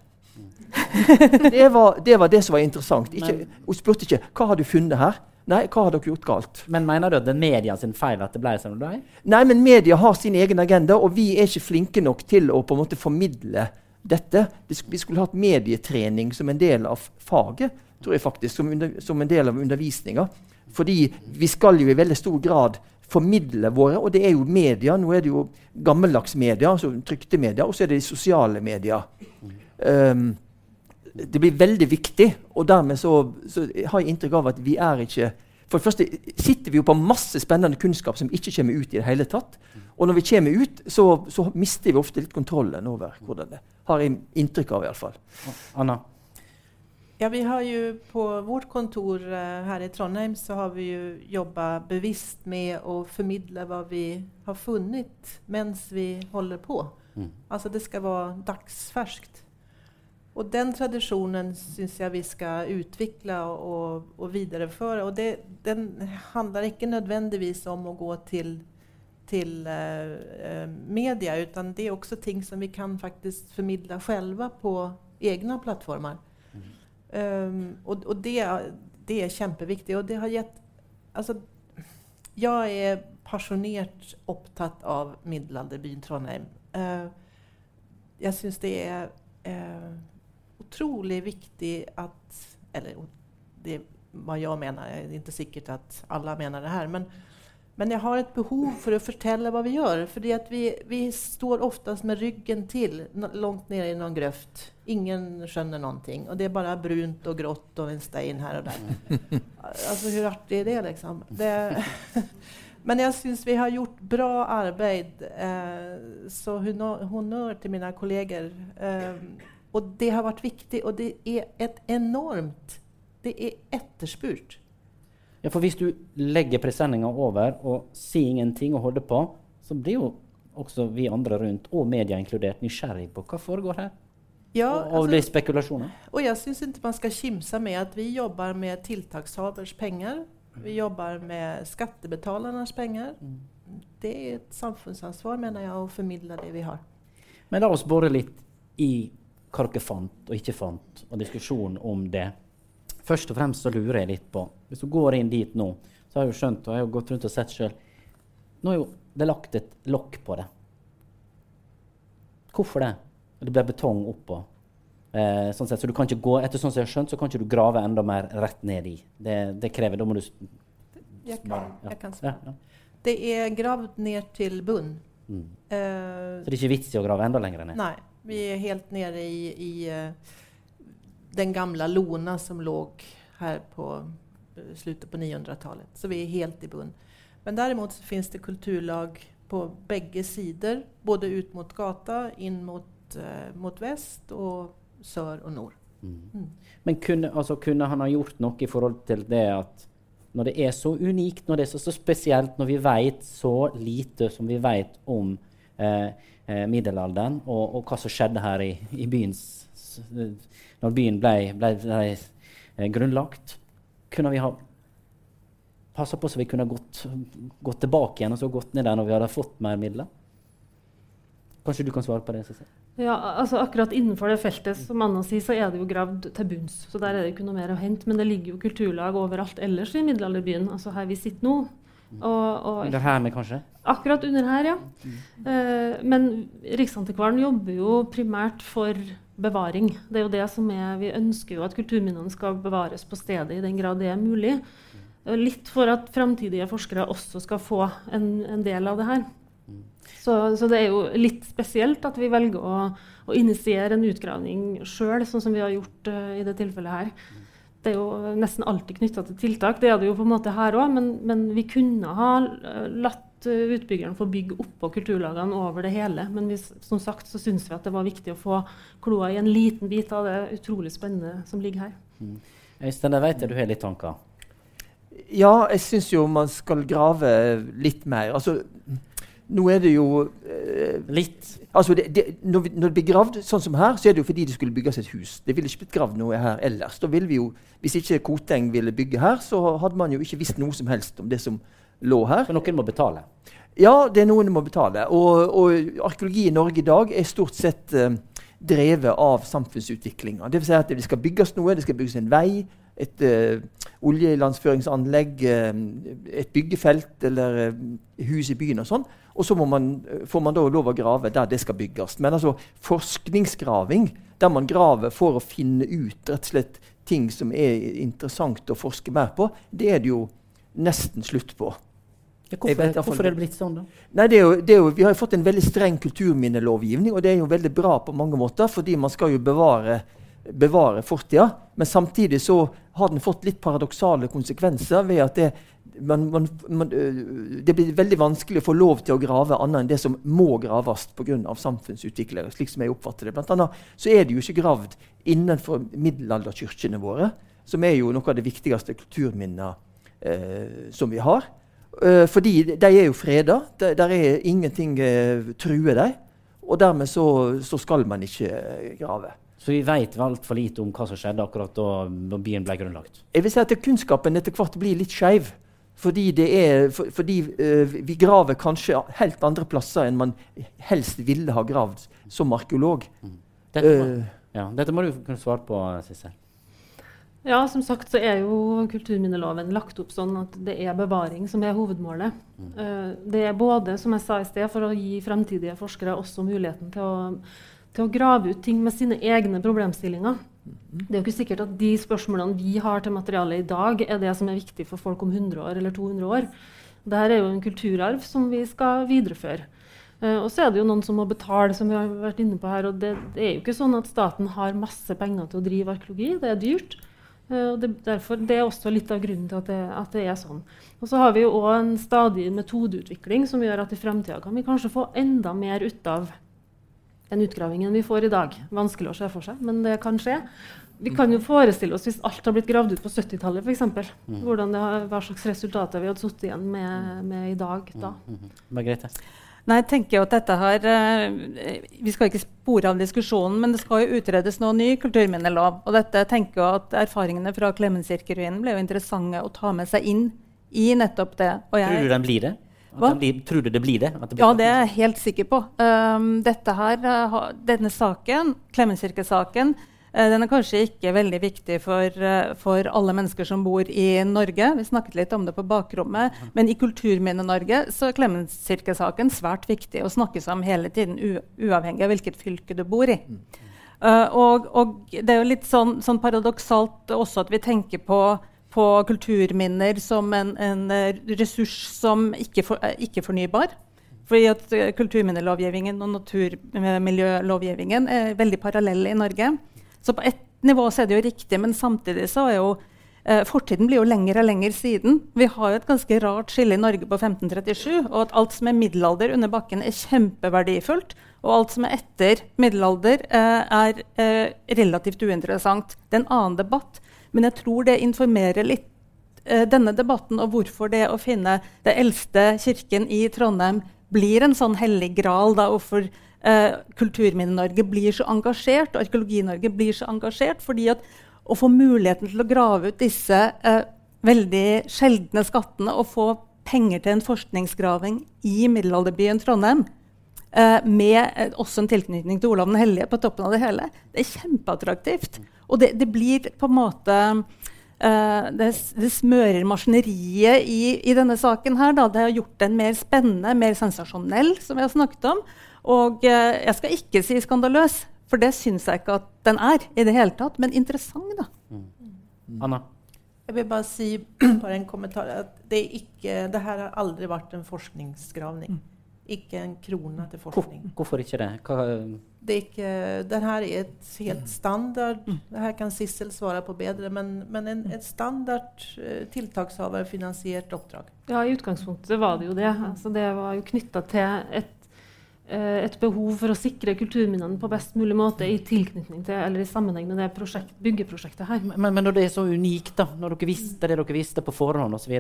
det, var, det, var, det som var interessant. Ikke, hun spurte ikke hva har du funnet her, Nei, hva har dere gjort galt? Men mener du at det er media sin feil at det ble som det ble? Nei, men media har sin egen agenda, og vi er ikke flinke nok til å på en måte formidle dette. Vi skulle hatt medietrening som en del av faget, tror jeg faktisk, som, under, som en del av undervisninga. Fordi vi skal jo i veldig stor grad formidle våre, og det er jo media. Nå er det jo gammeldags media, altså trykte media, og så er det de sosiale media. Um, det blir veldig viktig, og dermed så, så har jeg inntrykk av at vi er ikke For det første sitter vi jo på masse spennende kunnskap som ikke kommer ut i det hele tatt. Og når vi kommer ut, så, så mister vi ofte litt kontrollen over hvordan det Har jeg inntrykk av, iallfall. Anna? Ja, vi har jo på vårt kontor her i Trondheim så har vi jo jobba bevisst med å formidle hva vi har funnet mens vi holder på. Mm. Altså det skal være dagsfärskt. Och den tradisjonen syns jeg vi skal utvikle og, og videreføre. Og det, den handler ikke nødvendigvis om å gå til, til eh, eh, media utan det er også ting som vi kan faktisk formidle selv på egne plattformer. Um, og, og det, det er kjempeviktig. Og det har gitt Altså, jeg er pasjonert opptatt av middelalderbyen Trondheim. Uh, jeg syns det er uh, utrolig viktig at Eller det er hva jeg mener. Det er ikke sikkert at alle mener det her. Men, men jeg har et behov for å fortelle hva vi gjør. fordi vi, vi står oftest med ryggen til, langt nede i noen grøft. Ingen skjønner noe. Og det er bare brunt og grått og en stein her og der. altså, hvor artig er det, liksom? Det, men jeg syns vi har gjort bra arbeid. Eh, så honnør til mine kolleger. Eh, og det har vært viktig, og det er et enormt Det er etterspurt. Ja, for hvis du legger presenninga over og sier ingenting og holder på, så blir jo også vi andre rundt, og media inkludert, nysgjerrig på hva foregår her. Ja, og, og altså- det er spekulasjoner. Og jeg syns ikke man skal kimse med at vi jobber med tiltakshavers pengar. Vi jobber med skattebetalarnas pengar. Det er et samfunnsansvar menar jeg, å formidle det vi har. Men la oss bore litt i hva dere fant og ikke fant, og diskusjonen om det. Først og fremst så lurer jeg litt på Hvis du går inn dit nå, så har jeg jo skjønt, og jeg har gått rundt og sett sjøl Nå er jo det lagt et lokk på det. Hvorfor det? Det ble betong oppå. Eh, sånn sett, så du kan ikke gå, etter sånn som jeg har skjønt, så kan ikke du grave enda mer rett ned i. Det, det krever Da må du Jeg kan, jag kan ja, ja. Det er gravd ned til bunn. Mm. Uh, Så det er ikke vits i å grave enda lenger ned? nej, vi är helt nere i, i eh, den gamla Lona som låg här på eh, slutet på 900-talet. Så vi är helt i bunn. Men däremot så finns det kulturlag på bägge sidor, både ut mot gata, in mot, eh, mot väst och sør og nord. Mm. Mm. Men kunne, altså, kunne han ha gjort noe i forhold til det at når det er så unikt, når det er så, så spesielt, når vi vet så lite som vi vet om middelalderen og, og hva som skjedde her i, i byens eh, Når byen ble, ble, ble eh, grunnlagt, kunne vi ha passa på så vi kunne gått, gått tilbake igjen og så gått ned der når vi hadde fått mer midler? Kanskje du kan svare på det? Cecilie? Ja, altså Akkurat innenfor det feltet som Anna sier, så er det jo gravd til bunns. Så der er det ikke noe mer å hente. Men det ligger jo kulturlag overalt ellers i middelalderbyen. Altså her vi sitter nå. Og, og Under med, kanskje? akkurat under her, ja. Eh, men Riksantikvaren jobber jo primært for bevaring. Det er jo det som er, Vi ønsker jo at kulturminnene skal bevares på stedet i den grad det er mulig. Eh, Litt for at framtidige forskere også skal få en, en del av det her. Så, så det er jo litt spesielt at vi velger å, å initiere en utgravning sjøl, sånn som vi har gjort uh, i det tilfellet her. Det er jo nesten alltid knytta til tiltak. Det er det jo på en måte her òg, men, men vi kunne ha latt utbyggerne utbyggeren få bygge oppå kulturlagene over det hele. Men vi, som sagt så syns vi at det var viktig å få kloa i en liten bit av det utrolig spennende som ligger her. Øystein, jeg vet jeg du har litt tanker. Ja, jeg syns jo man skal grave litt mer. Altså, nå er det jo eh, Litt. altså det, det, når, vi, når det blir gravd sånn som her, så er det jo fordi det skulle bygges et hus. Det ville ikke blitt gravd noe her ellers. Da ville vi jo, Hvis ikke Koteng ville bygge her, så hadde man jo ikke visst noe som helst om det som lå her. For noen må betale. Ja, det er noen som må betale. Og, og arkeologi i Norge i dag er stort sett eh, drevet av samfunnsutviklinga. Dvs. Si at det skal bygges noe, det skal bygges en vei, et eh, oljeilandføringsanlegg, eh, et byggefelt eller eh, hus i byen og sånn. Og så man, får man da lov å grave der det skal bygges. Men altså forskningsgraving, der man graver for å finne ut rett og slett ting som er interessant å forske mer på, det er det jo nesten slutt på. Ja, hvorfor, vet hvorfor, er det blitt sånn, da? Nei, det er jo, det er jo, Vi har jo fått en veldig streng kulturminnelovgivning, og det er jo veldig bra på mange måter, fordi man skal jo bevare, bevare fortida. Men samtidig så har den fått litt paradoksale konsekvenser ved at det, man, man, man, øh, det blir veldig vanskelig å få lov til å grave annet enn det som må graves pga. samfunnsutviklere. slik som jeg oppfatter det. Blant annet så er det jo ikke gravd innenfor middelalderkirkene våre, som er jo noe av det viktigste kulturminnet eh, som vi har. Eh, fordi de er jo freda. Der, der er ingenting eh, truer dem. Og dermed så, så skal man ikke grave. Så vi vet altfor lite om hva som skjedde akkurat da, byen ble grunnlagt. Jeg vil si at kunnskapen etter hvert blir litt skeiv. Fordi, det er, for, fordi uh, vi graver kanskje helt andre plasser enn man helst ville ha gravd som arkeolog. Dette, må, Eh, ja, dette må du kunne svare på, Sissel. Ja, som sagt så er jo kulturminneloven lagt opp sånn at det er bevaring som er hovedmålet. Eh, Det er både, som jeg sa i sted, for å gi fremtidige forskere også muligheten til å, til å grave ut ting med sine egne problemstillinger. Det er jo ikke sikkert at de spørsmålene vi har til materialet i dag, er det som er viktig for folk om 100 år eller 200 år. Dette er jo en kulturarv som vi skal videreføre. Uh, og så er det jo noen som må betale, som vi har vært inne på her. Og det, det er jo ikke sånn at staten har masse penger til å drive arkeologi. Det er dyrt. Uh, og det, derfor, det er også litt av grunnen til at det, at det er sånn. Og så har vi jo òg en stadig metodeutvikling som gjør at i fremtida kan vi kanskje få enda mer ut av den utgravingen vi får i dag. Vanskelig å se for seg, men det kan skje. Vi kan jo forestille oss hvis alt har blitt gravd ut på 70-tallet f.eks. Hvordan Hva slags resultater vi hadde sittet igjen med, med i dag da. Margrethe? Nei, jeg tenker jo at dette her, eh, Vi skal ikke spore av diskusjonen, men det skal jo utredes noe ny kulturminnelov. Og dette tenker jeg at Erfaringene fra Klemenskirkeruinen ble jo interessante å ta med seg inn i nettopp det. Og Tror du den blir det? Hva? blir, tror du det blir det? Det blir ja, det er jeg helt sikker på. Um, dette her, eh, denne saken, Klemenskirkesaken, eh, den er kanskje ikke veldig viktig for, eh, for alle mennesker som bor i Norge. Vi snakket litt om det på bakrommet. Men i Kulturminne-Norge så er Klemenskirkesaken svært viktig å snakkes om hele tiden, uavhengig av hvilket fylke du bor i. Uh, og, og det er jo litt sånn, sånn paradoksalt også at vi tenker på, på kulturminner som en, en eh, ressurs som ikke for, er ikke-fornybar. Fordi at eh, Kulturminnelovgivningen og naturmiljølovgivningen er veldig parallelle i Norge. Så på ett nivå så er det jo riktig, men samtidig så er jo eh, fortiden blir jo lenger og lenger siden. Vi har jo et ganske rart skille i Norge på 1537, og at alt som er middelalder under bakken, er kjempeverdifullt. Og alt som er etter middelalder, eh, er eh, relativt uinteressant. Det er en annen debatt, men jeg tror det informerer litt eh, denne debatten og hvorfor det å finne den eldste kirken i Trondheim blir en sånn hellig gral. Da, hvorfor eh, Kulturminne-Norge blir så engasjert, og Arkeologi-Norge blir så engasjert. fordi at å få muligheten til å grave ut disse eh, veldig sjeldne skattene og få penger til en forskningsgraving i middelalderbyen Trondheim, med eh, også en tilknytning til Olav den hellige på toppen av det hele, det er kjempeattraktivt. Og det, det blir på en måte eh, det, det smører maskineriet i, i denne saken. her. Da. Det har gjort den mer spennende, mer sensasjonell, som vi har snakket om. Og eh, jeg skal ikke si skandaløs, for det syns jeg ikke at den er. i det hele tatt, Men interessant, da. Anna? Jeg vil bare si bare en kommentar. at det, är icke, det her har aldri vært en forskningsgravning. Icke en krone til Hvor, forskning. hvorfor ikke det? Hva, Det er ikke, det her er et helt standard, det her kan Sissel svare på bedre, men, men en, et standard tiltakshaverfinansiert oppdrag. Ja, i utgangspunktet var det jo det. Altså, det var jo knytta til et, eh, et behov for å sikre kulturminnene på best mulig måte i tilknytning til, eller i sammenheng med det prosjekt, byggeprosjektet her. men, men når det er så unikt, da, når dere visste det dere visste på forhånd osv.,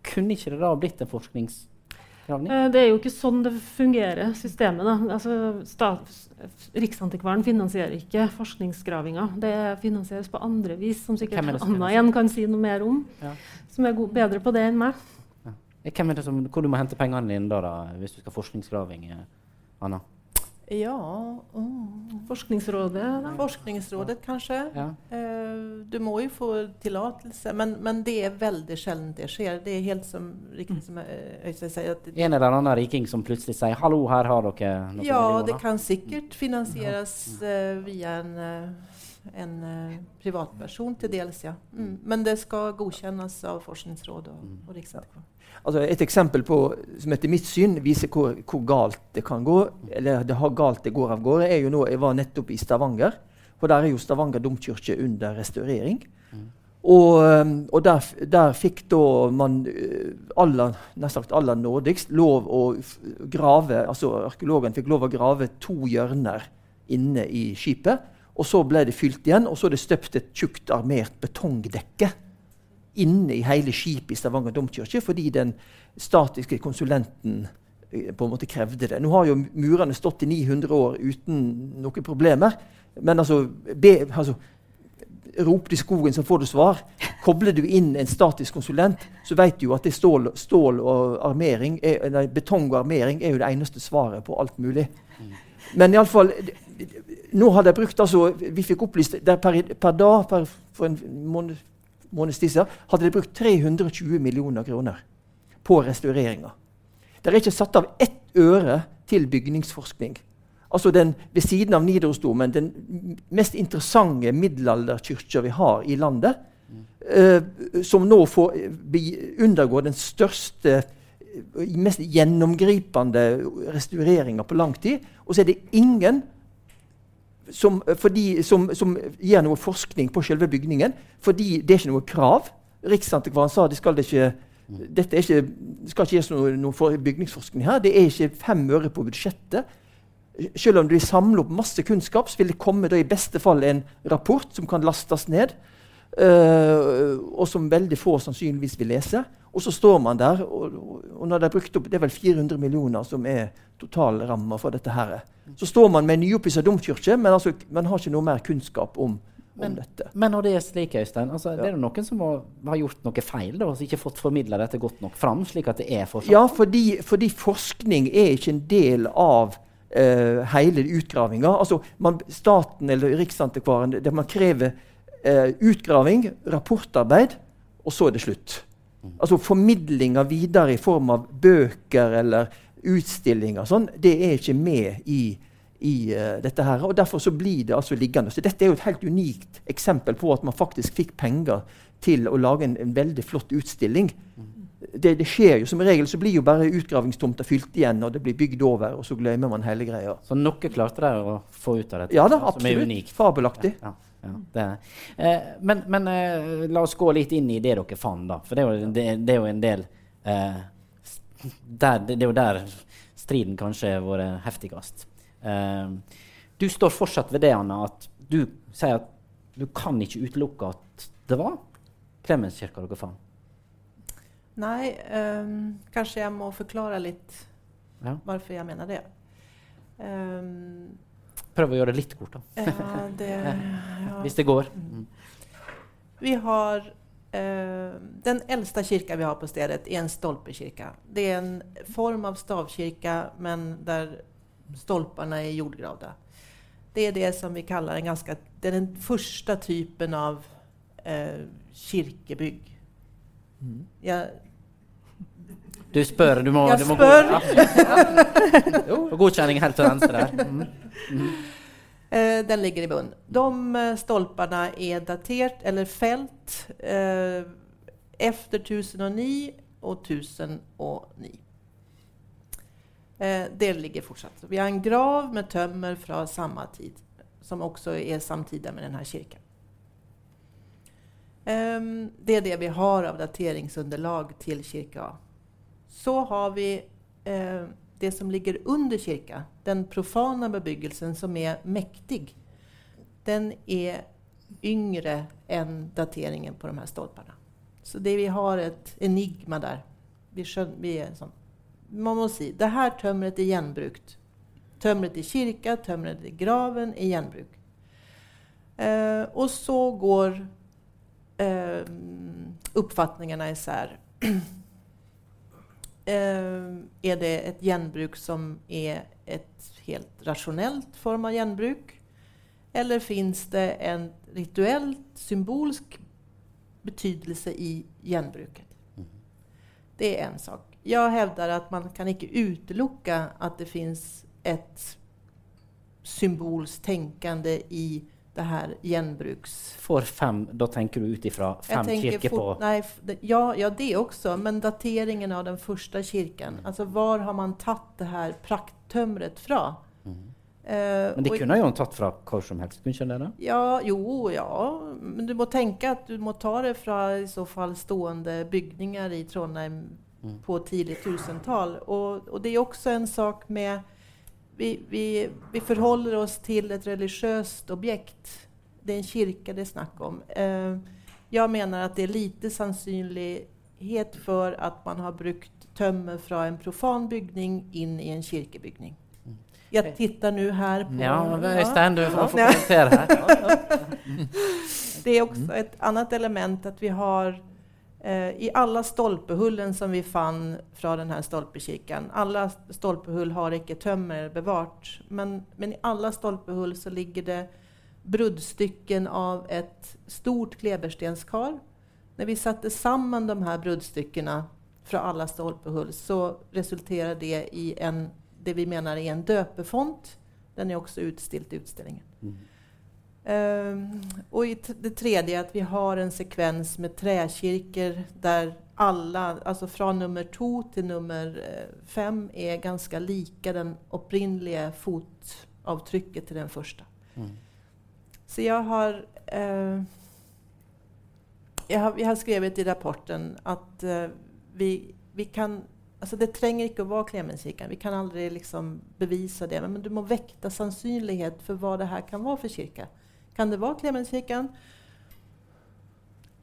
kunne ikke det da blitt en forskningsgravning? Eh, Det er jo ikke sånn det fungerer, systemet. da. Altså, stat, Riksantikvaren finansierer ikke forskningsgravinga. Det finansieres på andre vis, som sikkert er det Anna igjen kan si noe mer om. Ja. Som er god, bedre på det enn meg. Ja. Hvem er det som, hvor du må hente pengene dine da, da hvis du skal forskningsgraving? eh, Anna? Ja, oh. Forskningsrådet da. Forskningsrådet kanskje. Ja. Eh, må jo få tillatelse, men, men, det er veldig sjelden det skjer. Det er helt som riktig som eh, Øystein sier. At en eller annen riking som plutselig sier 'hallo, her har dere noen Ja, det kan sikkert finansieres uh, via en, uh, en uh, privatperson til dels, ja. Mm. Men det skal godkjennes av Forskningsrådet og, og Riksantikvaren. Altså et eksempel på, som etter mitt syn viser hvor, hvor, galt det kan gå, eller det har galt det går av gårde, er jo nå Jeg var nettopp i Stavanger. For der er jo Stavanger domkirke under restaurering. Mm. Og, um, og der, der, fikk da man uh, aller, sagt aller nådigst lov å grave altså Arkeologen fikk lov å grave to hjørner inne i skipet. Og så ble det fylt igjen, og så er det støpt et tjukt armert betongdekke inne i hele skipet i Stavanger domkirke fordi den statiske konsulenten eh, på en måte krevde det. Nå har jo murene stått i 900 år uten noen problemer. Men altså, be, altså Rop til skogen, så får du svar. Kobler du inn en statisk konsulent, så vet du at stål, stål og armering er, nei, betong og armering er jo det eneste svaret på alt mulig. Men iallfall Nå har de brukt altså, Vi fikk opplyst per, per dag per, for en måned siden, hadde de brukt 320 millioner kroner på restaureringa. Det er ikke satt av ett øre til bygningsforskning. Altså den, Ved siden av Nidarosdomen den mest interessante middelalderkirka vi har i landet, uh, som nå får undergå den største, mest gjennomgripende restaureringa på lang tid. Og så er det ingen som, fordi, som, som, gir noe forskning på selve bygningen, fordi det er ikke noe krav. Riksantikvaren sa det skal det ikke dette ikke, skal ikke gjøres noe, noe bygningsforskning her. Det er ikke fem øre på budsjettet. Selv om de samler opp masse kunnskap, så vil det komme i beste fall en rapport som kan lastes ned, uh, og som veldig få sannsynligvis vil lese. Og så står man der, og, og når det er brukt opp, det er vel 400 millioner som er totalramma for dette. her. Så står man med en nyoppussa domkirke, men altså, man har ikke noe mer kunnskap om, men, dette. Men når det er slik, Øystein, altså, ja. det er noen som har, har gjort noe feil? da, altså ikke fått formidla dette godt nok fram? slik at det er fortsatt? Ja, fordi, fordi forskning er ikke en del av uh, hele utgravinga. Altså, man, staten eller Riksantikvaren det, man krever uh, utgraving, rapportarbeid, og så er det slutt. Altså Formidlinga videre i form av bøker eller utstillinger sånn, det er ikke med i, i uh, dette. her, og Derfor så blir det altså liggende. Så Dette er jo et helt unikt eksempel på at man faktisk fikk penger til å lage en, en veldig flott utstilling. Det, det, skjer jo Som regel så blir jo bare utgravingstomta fylt igjen, og det blir bygd over, og så glemmer man hele greia. Så noe klarte dere å få ut av dette? Ja da, absolutt. Fabelaktig. Ja, ja. Ja, eh, men, men eh, la oss gå litt inn i det dere fant, da. For det er jo, det, det er jo en del eh, der, det, er jo der striden kanskje har vært heftigst. Eh, du står fortsatt ved det, Anna, at du sier at du kan ikke utelukke at det var Klemenskirka dere fant. Nei, um, kanskje jeg må forklare litt ja. hvorfor jeg mener det. Um, Prøv å gjøre det litt kort, da. Ja, det, ja. Hvis det går. Mm. Vi har uh, Den eldste kirka vi har på stedet, er en stolpekirke. Det er en form av stavkirke, men der stolpene er jordgravde. Det er det som vi kaller en ganske Det er den første typen av eh, kirkebygg. Jeg, du spør. Du må, jeg du må spør. Gå, ja. godkjenning helt til venstre der. Mm. Mm. Eh, den ligger i bunn. De eh, stolparna er datert, eller fält, eh, efter 1009 og 1009. Eh, det ligger fortsatt. Vi har en grav med tømmer fra samme tid, som også er samtidig med denne kirken. Um, det er det vi har av dateringsunderlag til kirka. Så har vi uh, det som ligger under kirka, den profana bebyggelsen som er mektig, den er yngre enn dateringen på de her stolpene. Så det vi har et enigma der. Vi, skjønner, vi sånn. Man må si det her tømmeret er gjenbrukt. Tømmeret i kirka, tømmeret i graven er gjenbruk. Eh, og så går eh, oppfatningene især. Eh, er det et gjenbruk som er et helt rasjonelt form av gjenbruk? Eller finns det en rituell symbolsk betydelse i gjenbruket? Det är en sak. Jag hävdar att man kan inte utelukke att det finns ett symbolskt tänkande i det her gjenbruks... For fem, da tenker du ut ifra fem kirker på nei, ja, ja, det også. Men dateringen av den første kirken. Mm. Altså, hvor har man tatt det her prakttømmeret fra? Mm. Uh, men de kunne jo tatt fra hvor som helst? kunne det da? Ja, jo, ja. Men du må tenke at du må ta det fra i så fall stående bygninger i Trondheim mm. på tidlig tusentall. Og, og det er også en sak med vi, vi, vi forholder oss til et religiøst objekt. Det er en kirke det er snakk om. Eh, jeg mener at det er lite sannsynlighet for at man har brukt tømmer fra en profan bygning inn i en kirkebygning. Jeg tittar nå her på Ja, Øystein, du får kommentere her. det er også et annet element at vi har I alle stolpehullen som vi fann fra denne stolpekirken, alle stolpehull har ikke tømmer bevart, men, men, i alle stolpehull så ligger det bruddstykken av et stort kleberstenskar. Når vi satte sammen de her bruddstykkene fra alle stolpehull, så resulterer det i en, det vi mener er en døpefont. Den er også utstilt i utstillingen. Mm. Um, och det tredje at vi har en sekvens med träkirker der alle, alltså fra nummer to til nummer eh, fem, er ganske like den opprinnelige fotavtrykket til den første. Mm. Så jeg har, eh, jeg har, jeg har skrevet i rapporten at eh, vi, vi, kan altså Det trenger ikke å være Klemenskirken. Vi kan aldri liksom bevise det. Men, men du må vekte sannsynlighet for hva det her kan være for kirke kan det vara Klemenskirken.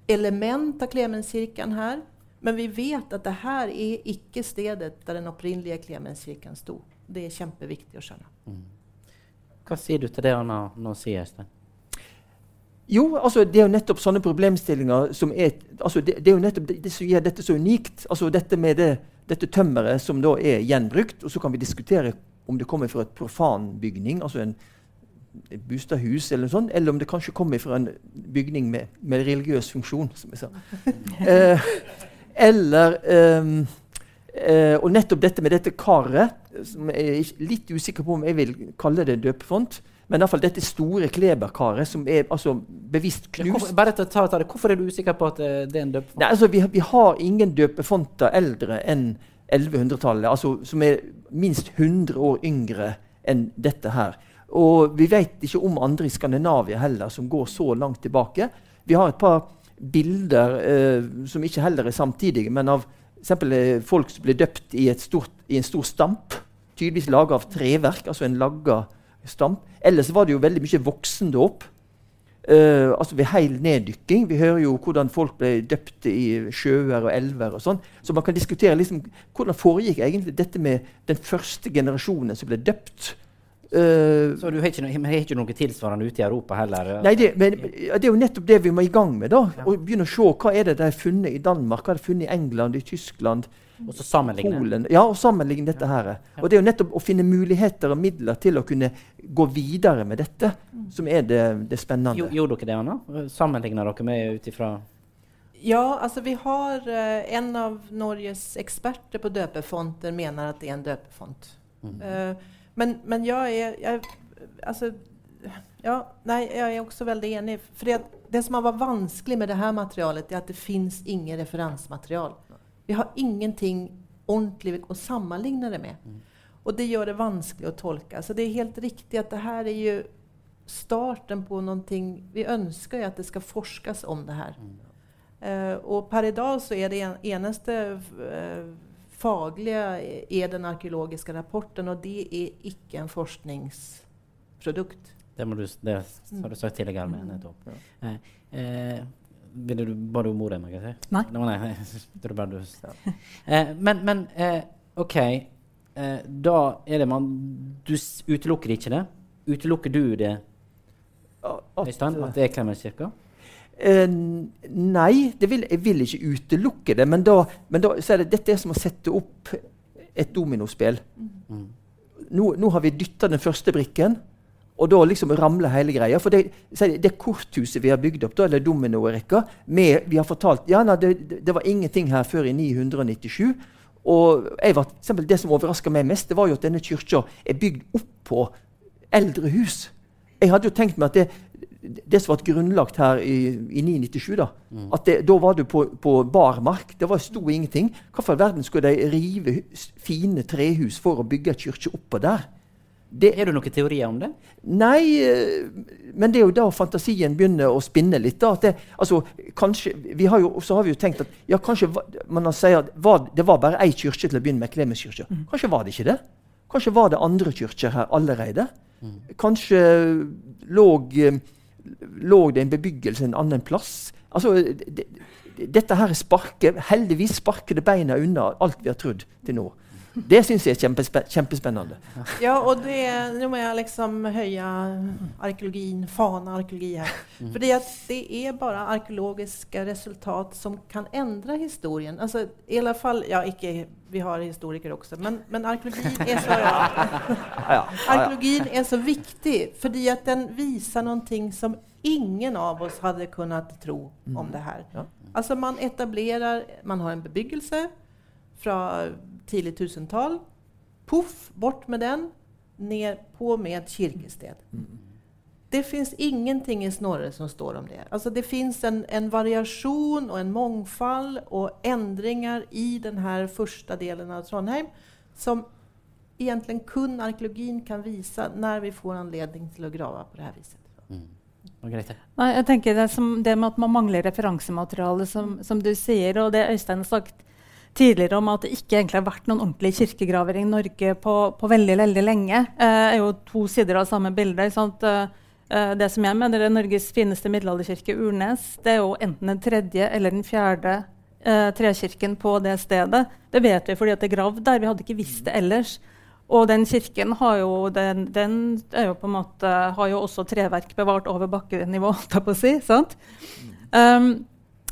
Element av Klemenskirken her. Men vi vet at det her er ikke stedet der den opprinnelige Klemenskirken sto. Det er kjempeviktig å skjønne. Mm. Hva sier du til det Anna nå sier, Øystein? Jo, altså det er jo nettopp sånne problemstillinger som er altså det, det, er jo nettopp det, det, som gjør dette så unikt. Altså dette med det, dette tømmeret som da er gjenbrukt. Og så kan vi diskutere om det kommer fra et profan bygning, altså en et bostadhus, eller noe sånt, eller om det kanskje kommer fra en bygning med, med religiøs funksjon. som jeg sa. eh, eller um, eh, Og nettopp dette med dette karet, som jeg er litt usikker på om jeg vil kalle det døpefont. Men i hvert fall dette store kleberkaret som er altså, bevisst knust. Bare ta, ta, ta det. Hvorfor er du usikker på at eh, det er en døpefont? Nei, altså, vi, vi har ingen døpefonter eldre enn 1100-tallet. Altså, som er minst 100 år yngre enn dette her. Og vi vet ikke om andre i Skandinavia heller som går så langt tilbake. Vi har et par bilder eh, som ikke heller er samtidige, men av eksempel, eh, folk som ble døpt i, stort, i, en stor stamp. Tydeligvis laga av treverk, altså en lagga stamp. Ellers var det jo veldig mye voksendåp. Uh, altså ved heil neddykking. Vi hører jo hvordan folk ble døpt i sjøer og elver. og sånn. Så man kan diskutere liksom, hvordan foregikk egentlig dette med den første generasjonen som ble døpt. Uh, så du har ikke, har ikke noe tilsvarende ute i Europa heller? Nei, det, men, det, er jo nettopp det vi må i gang med. da, ja. og begynne å se Hva er det de har funnet i Danmark, hva er det funnet i England, i Tyskland, og så sammenligne. Polen. Ja, og sammenligne dette her. Og det er jo nettopp å finne muligheter og midler til å kunne gå videre med dette, mm. som er det, det spennende. Gjorde dere det, Anna? Sammenligna dere med ut ifra ja, altså vi har uh, En av Norges eksperter på døpefonter mener at det er en døpefont. Mm. Uh, men, men jeg er jeg, altså, ja, nei, jeg er også veldig enig. For det, det, som har vært vanskelig med dette materialet, er at det fins ingen referansematerial. Vi har ingenting ordentlig å sammenligne det med. Mm. Det gjør det vanskelig å tolke. Så det er helt riktig at det her er jo starten på noe Vi ønsker jo at det skal forskes om det. Mm. Uh, og per i dag så er det en, eneste uh, faglige er den arkeologiske rapporten, og det er ikke en forskningsprodukt. Det, må du, det har du sagt tidligere. med nettopp. Ja. Eh, eh, ville du, bare du om ordet? Må jeg si? Nei. No, nei. du, ja. eh, men, men eh, OK. Eh, da er det man Du utelukker ikke det? Utelukker du det, Øystein? At det er Klemenskirka? Eh, nei, vil, jeg vil ikke utelukke det. Men, da, men da, så er det, dette er som å sette opp et dominospill. Mm. Nå, nå, har vi dytta den første brikken, Og da liksom ramler hele greia. For det, det korthuset vi har bygd opp, da, eller dominorekka Vi har fortalt ja, nei, det, det, var ingenting her før i 997. Og var, Det som overraska meg mest, det var jo at denne kyrkja er bygd opp på eldre hus. Jeg hadde jo tenkt meg at det, det som ble grunnlagt her i, i 997, da mm. at det, da var du på, på barmark. Det var sto ingenting. Hvorfor i verden skulle de rive fine trehus for å bygge et kirke oppå der? Det, er det noen teorier om det? Nei, eh, men det er jo da fantasien begynner å spinne litt. Da, det, altså, kanskje, vi har jo, så har vi jo tenkt at ja, kanskje man sier at var, det var bare ei kirke til å begynne med, Klemenskirka. Mm. Kanskje var det ikke det? Kanskje var det andre kirker her allerede? Mm. Kanskje lå eh, lå det en bebyggelse en annen plass. Altså, det, dette her sparker, Heldigvis sparker det beina unna alt vi har trodd til nå. Det syns jeg er kjempespe kjempespennende. Ja, og det, nå må jeg liksom høye arkeologien, fana arkeologi her. For Fordi det er bare arkeologiske resultat som kan endre historien. Altså, i alle fall, ja, ikke, Vi har historikere også, men, men arkeologien er så ja. Arkeologien er så viktig fordi at den viser noe som ingen av oss hadde kunnet tro om mm. det her. Altså, man etablerer Man har en bebyggelse fra tidlig tusentall. Poff, bort med den. Ned på med et kirkested. Det fins ingenting i Snorre som står om det. Altså det fins en, en, variasjon og en mangfold og endringer i denne første delen av Trondheim som egentlig kun arkeologien kan vise når vi får anledning til å grave på det her viset. Mm. Nei, jeg tenker det, som, det, med at man mangler referansemateriale, som, som, du sier, og det Øystein har sagt tidligere om at det ikke egentlig har vært noen ordentlige kirkegraver i Norge på, på veldig, veldig lenge. Eh, er jo to sider av samme bilde. Eh, det som jeg mener er Norges fineste middelalderkirke, Urnes, det er jo enten den tredje eller den fjerde eh, trekirken på det stedet. Det vet vi fordi det er gravd der. Vi hadde ikke visst det ellers. Og den kirken har jo, den, den jo måte, har jo også treverk bevart over bakkenivå, på å si. sant? Um,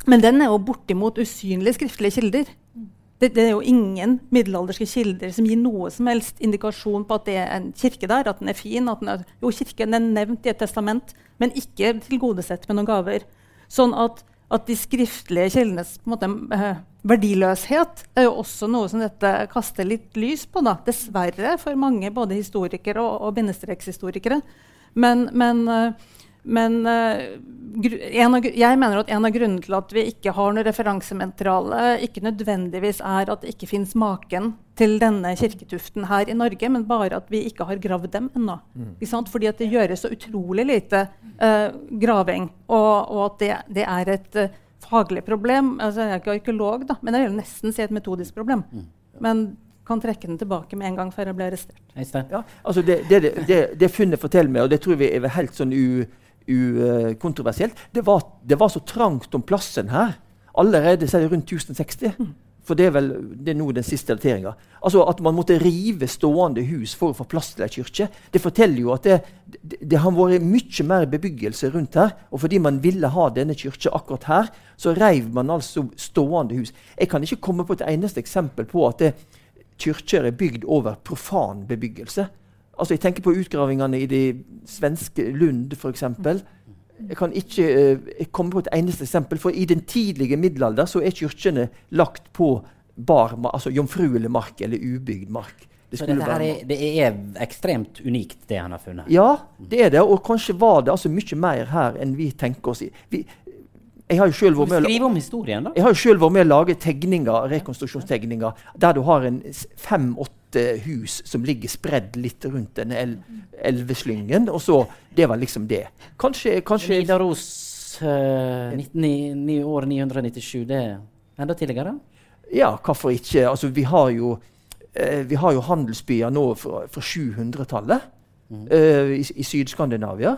men den er jo bortimot usynlige skriftlige kilder. Det, det, er jo ingen middelalderske kilder som gir noe som helst indikasjon på at det er en kirke der, at den er fin. den er, Jo, kirken er nevnt i et testament, men ikke tilgodesett med noen gaver. Sånn at, at de skriftlige kildenes måte, eh, verdiløshet er jo også noe som dette kaster litt lys på. Da. Dessverre for mange, både historikere og, og bindestrekshistorikere. Men, men eh, men uh, av, jeg mener at en av grunnene til at vi ikke har noe referansemateriale, ikke nødvendigvis er at det ikke fins maken til denne kirketuften her i Norge, men bare at vi ikke har gravd dem ennå. Mm. Fordi at det gjøres så utrolig lite uh, graving, og, og at det, det, er et uh, faglig problem. Altså, jeg er ikke arkeolog, da, men jeg vil nesten si et metodisk problem. Mm. Men kan trekke den tilbake med en gang før jeg blir arrestert. Ja, altså det, det, det, det, funnet forteller meg, og det tror vi er helt sånn u ukontroversielt. Det var, det var så trangt om plassen her allerede så er det rundt 1060. Mm. For det er vel det er nå den siste dateringa. Altså At man måtte rive stående hus for å få plass til ei kirke, det forteller jo at det, det, det, har vært mye mer bebyggelse rundt her. Og fordi man ville ha denne kirka akkurat her, så reiv man altså stående hus. Jeg kan ikke komme på et eneste eksempel på at kirker er bygd over profan bebyggelse. Altså, Jeg tenker på utgravingene i det svenske Lund, f.eks. Jeg kan ikke jeg komme på et eneste eksempel. For i den tidlige middelalder så er kirkene lagt på bar, altså jomfruelig mark eller ubygd mark. Det så dette her er, det er ekstremt unikt, det han har funnet? Ja, det er det. Og kanskje var det altså mye mer her enn vi tenker oss. Vi, jeg har jo selv vært med, om historien, da? Jeg har jo selv vært med å lage tegninger, rekonstruksjonstegninger der du har en fem-åtte hus som ligger spredd litt rundt denne el elveslyngen. Og så Det var liksom det. Kanskje, kanskje Nidaros uh, eh, år 997, det er enda tidligere? Ja, hvorfor ikke? Altså, vi har jo, uh, vi har jo handelsbyer nå fra, fra 700-tallet mm. uh, i, i Syd-Skandinavia.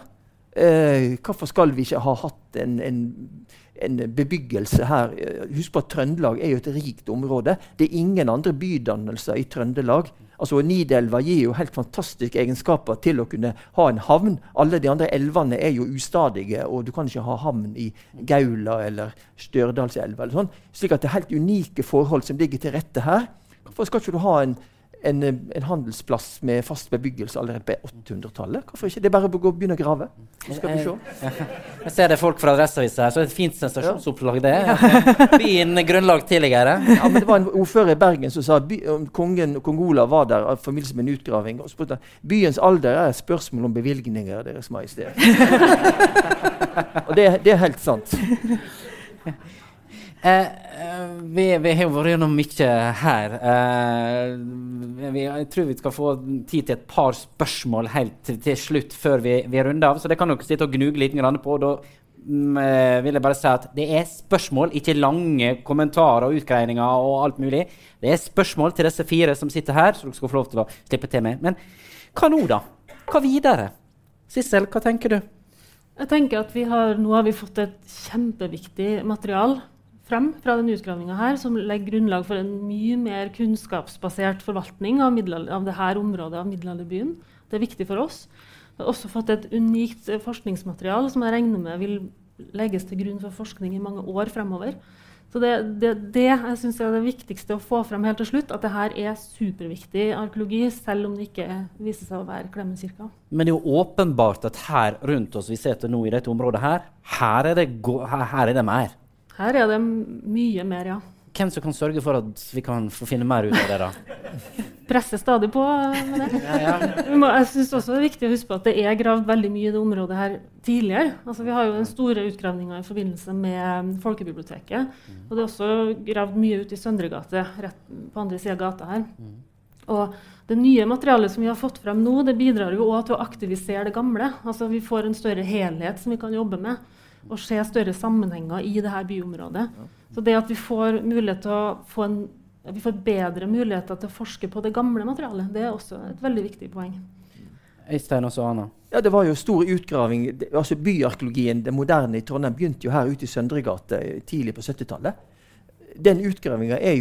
hvorfor skal vi ikke ha hatt en, en en bebyggelse her. Husk på at Trøndelag er jo et rikt område. Det er ingen andre bydannelser i Trøndelag. Altså Nidelva gir jo helt fantastiske egenskaper til å kunne ha en havn. Alle de andre elvene er jo ustadige, og du kan ikke ha havn i Gaula eller Stjørdalselva. Eller sånn. Slik at det er helt unike forhold som ligger til rette her. Hvorfor skal ikke du ha en, en, en, handelsplass med fast bebyggelse allerede på 800-tallet. Hvorfor ikke? Det er bare å begynne å grave. Så skal vi se. Jeg ser det er folk fra Adresseavisa her, så det er et fint sensasjonsopplag, det. Byen grunnlag tidligere. Ja, men Det var en ordfører i Bergen som sa by, kongen kong Olav var der i forbindelse med en utgraving. og spurte byens alder er et spørsmål om bevilgninger, Deres Majestet. og det, det er helt sant. Eh, eh, vi, vi, har vært gjennom mye her. Eh, vi, jeg tror vi skal få tid til et par spørsmål helt til, til slutt før vi, vi, runder av. Så det kan dere sitte og gnuge litt på. Da mm, vil jeg bare si at det er spørsmål, ikke lange kommentarer og utgreininger og alt mulig. Det er spørsmål til disse fire som sitter her, så dere skal få lov til å slippe til med. Men hva nå, da? Hva videre? Sissel, hva tenker du? Jeg tenker at har, Nå har vi fått et kjempeviktig material frem fra denne utgravinga her, som legger grunnlag for en mye mer kunnskapsbasert forvaltning av, av dette området av middelalderbyen. Det er viktig for oss. Vi har også fått et unikt forskningsmateriale forskningsmaterial som jeg regner med vil legges til grunn for forskning i mange år fremover. Så det, det, det jeg synes er det viktigste å få frem helt til slutt, at det her er superviktig arkeologi, selv om det ikke viser seg å være Klemmen kirke. Men det er jo åpenbart at her rundt oss vi sitter nå i dette området her, her er det, her er det mer. Her er det mye mer, ja. Hvem som kan sørge for at vi kan få finne mer ut av det? da? Presser stadig på med det. Ja, ja. Jeg synes også Det er viktig å huske på at det er gravd veldig mye i det området her tidligere. Altså, vi har jo den store utgravninga i forbindelse med folkebiblioteket. Og det er også gravd mye ut i Søndregate, rett på andre sida av gata her. Og det nye materialet som vi har fått frem nå, det bidrar jo også til å aktivisere det gamle. Altså Vi får en større helhet som vi kan jobbe med og se større sammenhenger i dette byområdet. Så det at vi får, til å få en, vi får bedre muligheter til å forske på det gamle materialet, det er også et veldig viktig poeng. Øystein og Anna. Ja, Det var jo stor utgraving. altså Byarkeologien, det moderne i Trondheim, begynte jo her ute i Søndregate tidlig på 70-tallet. Den utgravinga er,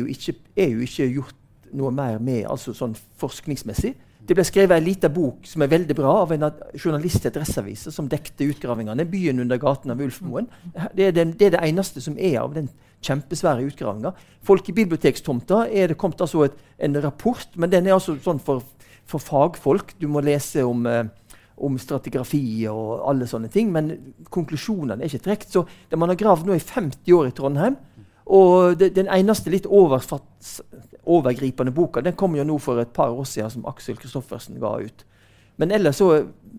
er, jo ikke gjort noe mer med altså sånn forskningsmessig. Det ble skrevet en liten bok som er veldig bra, av en journalist i Adresseavisa som dekte utgravingene. 'Byen under gaten av Ulfmoen'. Det er, det, det er, det eneste som er av den kjempesvære utgravinga. Folkebibliotekstomta er det kommet altså et, en rapport, men den er altså sånn for, for fagfolk. Du må lese om, eh, om stratigrafi og alle sånne ting. Men konklusjonene er ikke trukket. Så det man har gravd nå i 50 år i Trondheim, og det, den eneste litt overgripende boka den kom jo nå for et par år siden, som Aksel Kristoffersen ga ut. Men ellers så,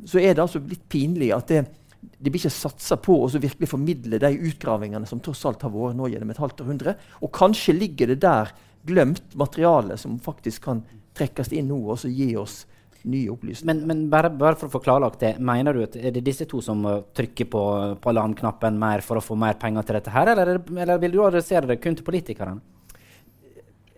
så, er det altså litt pinlig at det, det blir ikke satsa på å virkelig formidle de utgravingene som tross alt har vært nå gjennom et halvt århundre. Og kanskje ligger det der glemt materiale som faktisk kan trekkes inn nå og gi oss nye opplysninger. Men, men bare, bare, for å få klarlagt det, mener du at er det disse to som trykker på, på alarmknappen mer for å få mer penger til dette her, eller, eller vil du adressere det kun til politikerne?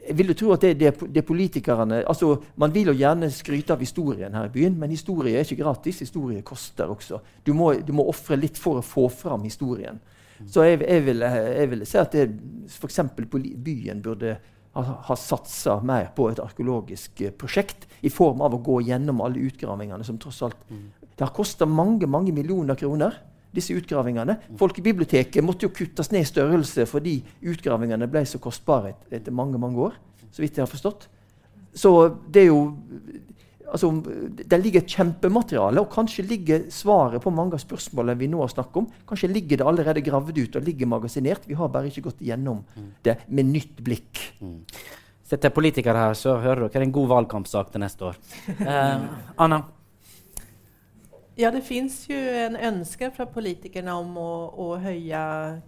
Jeg vil jo tro at det, det, det politikerne altså Man vil jo gjerne skryte av historien her i byen, men historie er ikke gratis. Historie koster også. Du må, du må ofre litt for å få fram historien. Så jeg, jeg, vil, vil si at f.eks. byen burde ha, ha satsa mer på et arkeologisk eh, prosjekt i form av å gå gjennom alle utgravingene som tross alt mm. Det har kosta mange mange millioner kroner, disse utgravingene. Folkebiblioteket måtte jo kuttes ned i størrelse fordi utgravingene ble så kostbare et, etter mange mange år. så vidt jeg har forstått. Så det er jo altså, Det ligger et kjempemateriale, og kanskje ligger svaret på mange av spørsmålene vi nå har snakket om. Kanskje ligger det allerede gravd ut og ligger magasinert. Vi har bare ikke gått igjennom mm. det med nytt blikk. Mm. Sitter politikere her, så hører dere en god valgkampsak til neste år. Eh, Anna? Ja, det fins jo en ønske fra politikerne om å, å høye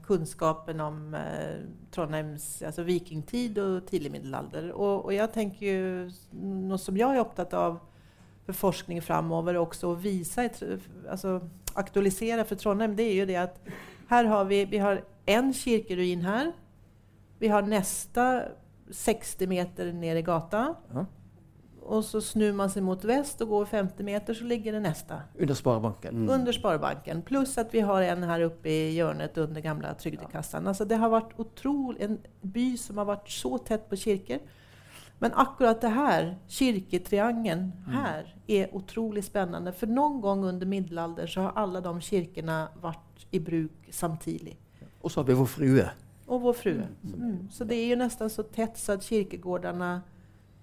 kunnskapen om eh, Trondheims altså vikingtid og tidlig middelalder. Og, og, jeg tenker jo Noe som jeg er opptatt av for forskning framover også å vise, altså aktualisere for Trondheim, det er jo det at her har vi, vi har en kirkeruin her. Vi har neste 60 meter ned i gata. Ja. Og så snur man seg mot vest og går 50 meter, så ligger det neste. Under Sparebanken. Mm. Under Sparebanken. Pluss at vi har en her oppe i hjørnet under gamle Trygdekassan. Altså, det har vært utrolig, en by som har vært så tett på kirker. Men akkurat det her, kirketriangelen mm. her, er utrolig spennende. For noen gang under middelalder så har alle de kirkene vært i bruk samtidig. Og så har vi Vår Frue. Og Vår Frue. Mm. Så det er jo nesten så tett så at kirkegårdene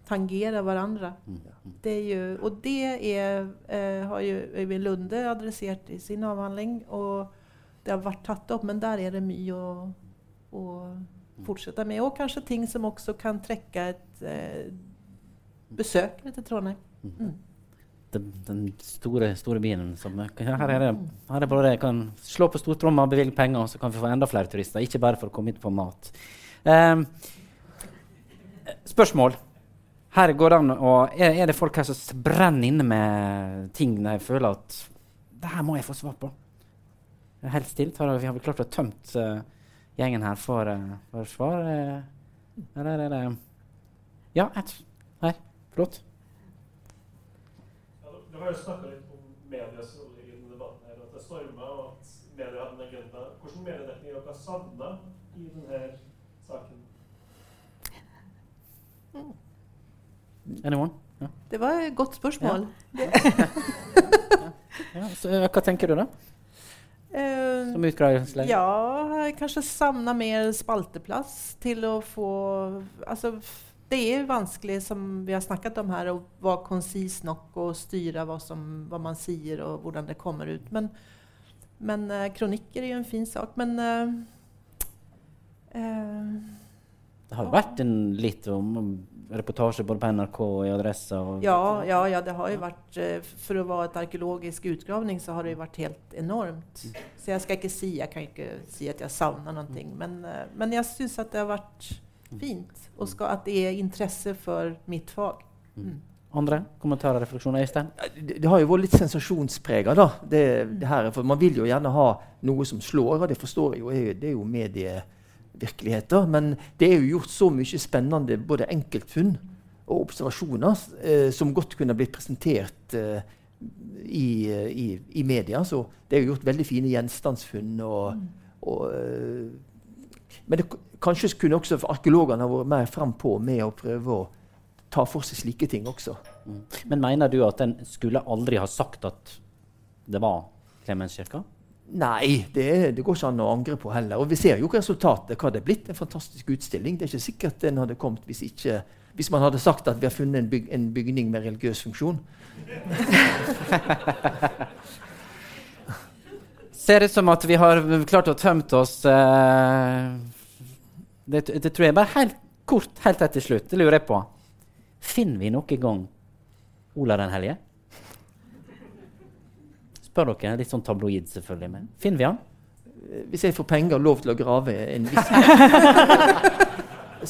tangerar varandra. Det är ju, och det är, eh, har ju Øyvind Lunde adressert i sin avhandling Og det har vært tatt opp, men der er det mye å, å fortsette med. Og kanskje ting som også kan trekke et eh, besøk til Trondheim. Mm. Den, den store, store byen som Her er det, her er bare kan slå på stortromma bevilge penger, så kan vi få enda flere turister. Ikke bare for å komme hit på mat. Eh, spørsmål. Her går det an å, er, er, det folk her som brenner inne med ting de føler at det her må jeg få svar på? Helt stilt. Har vi har vi klart å tømt uh, gjengen her for, uh, for svar? Uh, eller er det Ja, et, her. Flott. Ja, du har jo snakka litt om medias rolle i denne debatten. her, At det storma, og at media hadde en agenda. Hvordan mediedekning har dere savna i denne saken? Anyone? Ja. Det var et godt spørsmål. Ja, så, uh, hva tenker du, da? Uh, Som utgreiingsleder? Ja, kanskje savne mer spalteplass til å få altså, Det er vanskelig, som vi har snakket om her, å være konsis nok og styre hva, som, hva man sier og hvordan det kommer ut. Men, men uh, kronikker er jo en fin sak. Men uh, eh, Det har jo vært en litt om om reportasje både på NRK og i Adressa. Og, ja, ja, ja, det har jo vært eh, For å være et arkeologisk utgravning så har det jo vært helt enormt. Så jeg skal ikke si jeg kan ikke si at jeg savner noe. Men, eh, men jeg syns at det har vært fint. Og skal, at det er interesse for mitt fag. Mm. Andre kommentarer og refleksjoner? Øystein? Det, det har jo vært litt sensasjonspreget, da. Det, det her, for man vil jo gjerne ha noe som slår, og det forstår jeg jo. Det er jo medievirkeligheter. Men det er jo gjort så mye spennende både enkeltfunn og observasjoner eh, som godt kunne blitt presentert eh, i, i, i media. Så det er jo gjort veldig fine gjenstandsfunn. og, og eh, men det, kanskje kunne også arkeologene ha vært mer frampå med å prøve å ta for seg slike ting også. Mm. Men mener du at en skulle aldri ha sagt at det var Klemenskirka? Nei, det, det går ikke an å angre på heller. Og vi ser jo resultatet. hva det er blitt. En fantastisk utstilling. Det er ikke sikkert den hadde kommet hvis, ikke, hvis man hadde sagt at vi har funnet en, byg, en bygning med religiøs funksjon. Ser ut som at vi har klart å tømt oss eh, det, det tror jeg bare helt kort helt til slutt. Det lurer jeg på. Finner vi noen gang Ola den hellige? Spør dere, litt sånn tabloid selvfølgelig. Men finner vi han? Hvis jeg får penger og lov til å grave en viss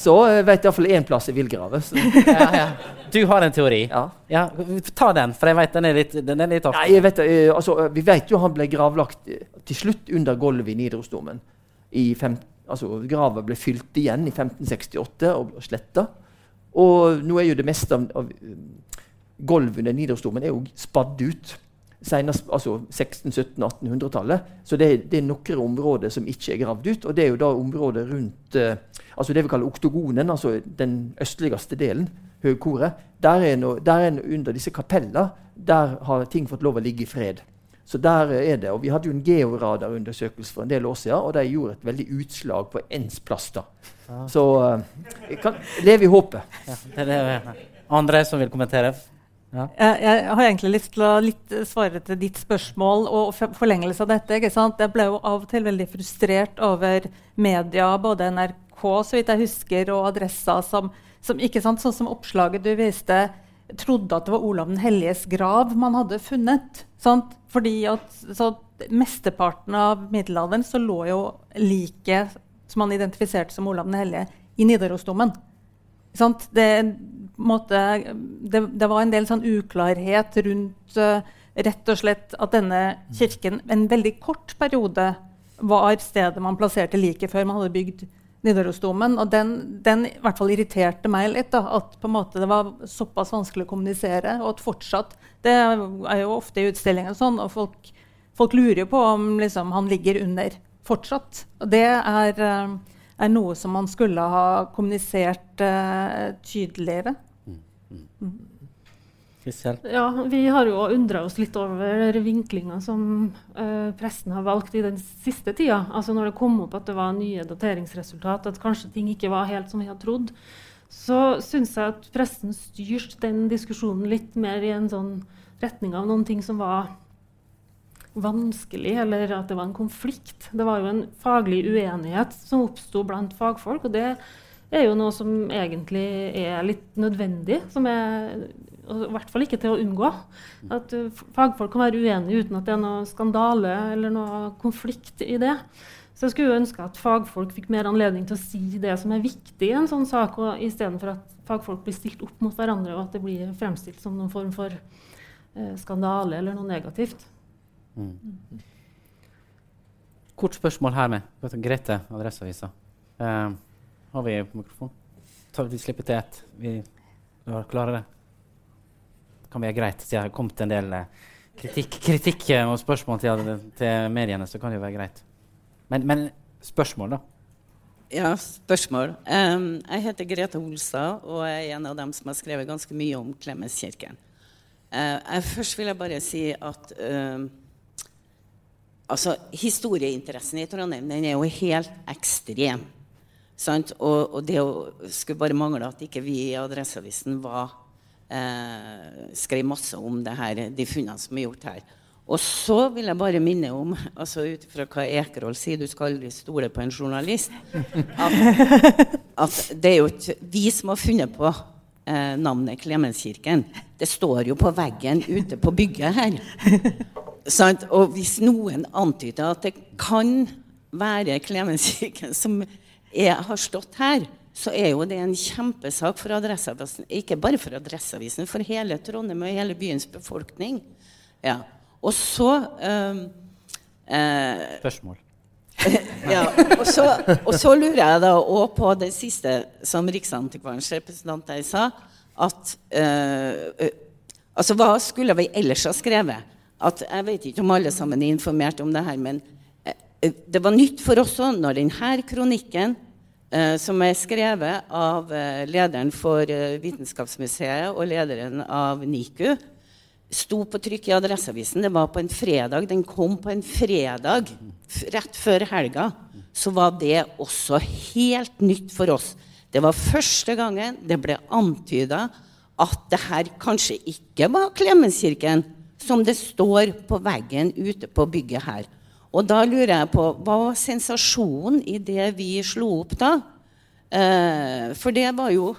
Så eh, vet jeg iallfall én plass jeg vil grave. Ja, ja. Du har en teori? Ja. Ta den, for jeg vet den er litt, den er litt. Nei, jeg vet, eh, altså, eh, Vi vet jo han ble gravlagt eh, til slutt under gulvet i Nidarosdomen. Altså, Grava ble fylt igjen i 1568 og sletta. Og nå er jo det meste av, av eh, gulvet under Nidarosdomen spadd ut. Senest, altså 1600-, 1700-, 1800-tallet. Så det, er- det er noen områder som ikke er gravd ut. Og det er jo da området rundt eh, altså det vi kaller oktogonen, altså den østligste delen, høgkoret. Der er, no, der er under disse kapellene der har ting fått lov å ligge i fred. Så der er det. Og vi hadde jo en georadarundersøkelse for en del år siden, og de gjorde et veldig utslag på ens plass. da. Så uh, jeg kan leve i håpet. Ja, det er det. Andre som vil kommentere? Ja. Jeg, jeg har egentlig lyst til å litt svare til ditt spørsmål og forlengelse av dette. ikke sant? Jeg ble jo av og til veldig frustrert over media, både NRK så vidt jeg husker, og Adressa, som, som ikke sant, sånn som oppslaget du viste, trodde at det var Olav den helliges grav man hadde funnet. Sant? Fordi at så Mesteparten av middelalderen så lå jo liket som man identifiserte som Olav den hellige, i Nidarosdomen. Sant? Det, måte, det, det var en del sånn uklarhet rundt eh, rett og slett at denne kirken en veldig kort periode var stedet man plasserte liket før man hadde bygd Nidarosdomen. Og den, den i hvert fall irriterte meg litt. Da, at på en måte det var såpass vanskelig å kommunisere. Og at fortsatt Det er jo ofte i utstillinger sånn, og folk, folk lurer på om liksom, han ligger under fortsatt. Og det er, eh, er noe som man skulle ha kommunisert uh, tydeligere. Kristel? Ja, Vi har jo undra oss litt over vinklinga som eh, pressen har valgt i den siste tida. Altså Når det kom opp at det var nye dateringsresultat, at kanskje ting ikke var helt som vi hadde trodd, så syns jeg at pressen styrte den diskusjonen litt mer i en sånn retning av noen ting som var vanskelig, eller at det var en konflikt. Det var jo en faglig uenighet som oppsto blant fagfolk. Og det er jo noe som egentlig er litt nødvendig. Som er I hvert fall ikke til å unngå. At uh, fagfolk kan være uenige uten at det er noe skandale eller noe konflikt i det. Så jeg skulle jo ønske at fagfolk fikk mer anledning til å si det som er viktig i en sånn sak, og istedenfor at fagfolk blir stilt opp mot hverandre, og at det blir fremstilt som noen form for uh, skandale eller noe negativt. Mm. Kort spørsmål her med Grete, Adresseavisa. Uh, har vi mikrofon? Ta, vi slipper til ett. Vi klarer det Det kan være greit. Siden det har kommet en del eh, kritikk, kritikk eh, og spørsmål til, til, mediene, så kan det jo være greit. Men, men spørsmål, da? Ja, spørsmål. Um, jeg heter Grete Olstad og er en av dem som har skrevet ganske mye om Klemmeskirken. Uh, først vil jeg bare si at uh, altså, historieinteressen i Trondheim den er jo helt ekstrem. Og, og, det skulle bare mangle at ikke vi i Adresseavisen var eh, skrev masse om det her, de funnene som er gjort her. Og så vil jeg bare minne om, altså ut fra hva Ekerhold sier, du skal aldri stole på en journalist, at, at det er jo ikke vi som har funnet på eh, navnet Klemenskirken. Det står jo på veggen ute på bygget her. Og hvis noen antyder at det kan være Klemenskirken som er, har stått her, så er jo det en kjempesak for Adresseavisen. Ikke bare for Adresseavisen, for hele Trondheim og hele byens befolkning. Ja. Og så um, eh, Spørsmål. ja, og så, og så, lurer jeg da òg på det siste som Riksantikvarens representant der sa. At eh, Altså, hva skulle vi ellers ha skrevet? At, jeg vet ikke om alle sammen er informert om det her, men det var nytt for oss òg når denne kronikken Eh, som er skrevet av eh, lederen for eh, Vitenskapsmuseet og lederen av NIKU. Sto på trykk i Adresseavisen. Det var på en fredag. Den kom på en fredag rett før helga. Så var det også helt nytt for oss. Det var første gangen det ble antyda at det her kanskje ikke var Klemenskirken, som det står på veggen ute på bygget her. Og da lurer jeg på hva var sensasjonen i det vi slo opp da? Eh, for det var jo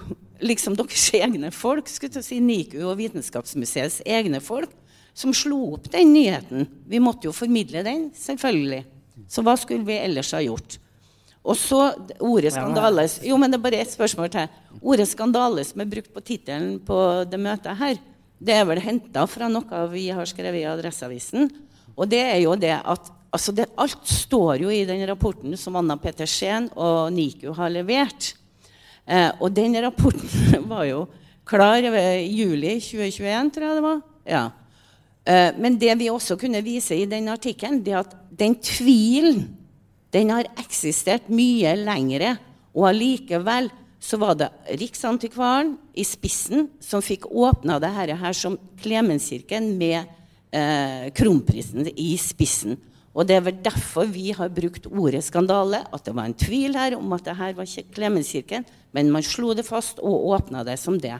liksom deres egne folk, skulle jeg si, NIKU og Vitenskapsmuseets egne folk, som slo opp den nyheten. Vi måtte jo formidle den, selvfølgelig. Så hva skulle vi ellers ha gjort? Og så ordet 'skandales'. Jo, men det er bare ett spørsmål til. Ordet skandale som er brukt på tittelen på det møtet her, det er vel henta fra noe vi har skrevet i Adresseavisen. Og det er jo det at altså det, Alt står jo i den rapporten som Anna Pettersen og NICU har levert. Eh, og den rapporten var jo klar i juli 2021, tror jeg det var. Ja. Eh, men det vi også kunne vise i den artikkelen, er at den tvilen den har eksistert mye lengre. Og allikevel så var det Riksantikvaren i spissen som fikk åpna det her som Klemenskirken med eh, kronprisen i spissen. Og det er vel derfor vi har brukt ordet skandale. At det var en tvil her om at det her var Klemenskirken. Men man slo det fast og åpna det som det.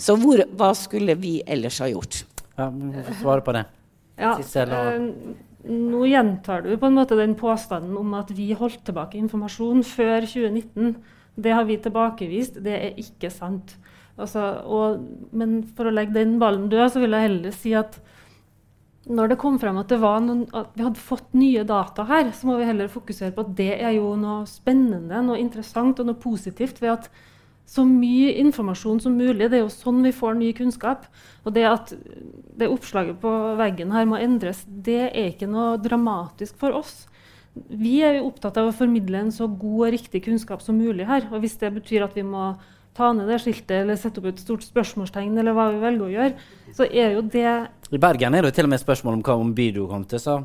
Så hvor, hva skulle vi ellers ha gjort? Ja, Svare på det. Ja, eh, nå gjentar du på en måte den påstanden om at vi holdt tilbake informasjon før 2019. Det har vi tilbakevist. Det er ikke sant. Altså, og, men for å legge den ballen død, så vil jeg heller si at når det kom frem at, noen, at, vi hadde fått nye data her, så må vi heller fokusere på at det er jo noe spennende, noe interessant og noe positivt ved at så mye informasjon som mulig. Det er jo sånn vi får ny kunnskap. Og det at det oppslaget på veggen her må endres, det er ikke noe dramatisk for oss. Vi er jo opptatt av å formidle en så god og riktig kunnskap som mulig her. Og hvis det betyr at vi må ta ned det skiltet eller sette opp et stort spørsmålstegn, eller hva vi velger å gjøre, så er jo det I Bergen er det jo til og med spørsmål om hva om by du kom til, så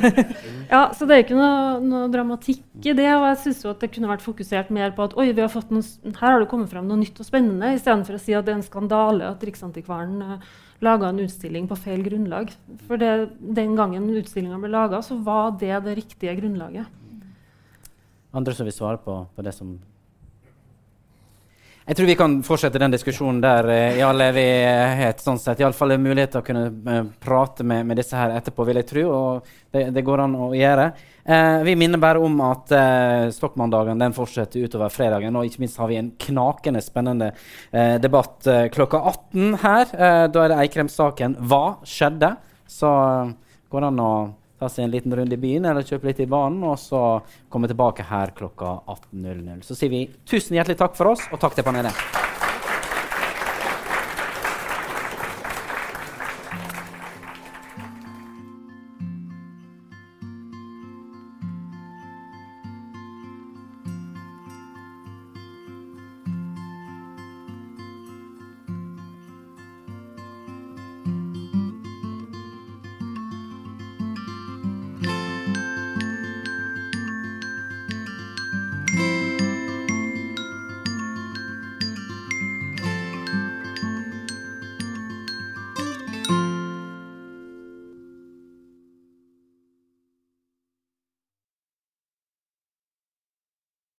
Ja, så det er ikke noe, noe dramatikk i det. Og jeg syns det kunne vært fokusert mer på at oi, vi har fått noe, her har det kommet frem noe nytt og spennende, istedenfor å si at det er en skandale at Riksantikvaren uh, laga en utstilling på feil grunnlag. For det, den gangen utstillinga ble laga, så var det det riktige grunnlaget. Andre som vil svare på, på det som Jeg tror vi kan fortsette den diskusjonen der i all evighet. sånn sett. Iallfall er mulighet til å kunne eh, prate med, med disse her etterpå, vil jeg tro. Og det, det går an å gjøre. Eh, vi minner bare om at eh, Stokkmanndagen den fortsetter utover fredagen. Og ikke minst har vi en knakende spennende eh, debatt eh, klokka 18 her. Eh, da er det Eikrem-saken 'Hva skjedde?' Så eh, går det an å ta seg en liten runde i byen eller kjøpe litt i banen, og så komme tilbake her klokka 18.00. Så sier vi tusen hjertelig takk for oss, og takk til panelet.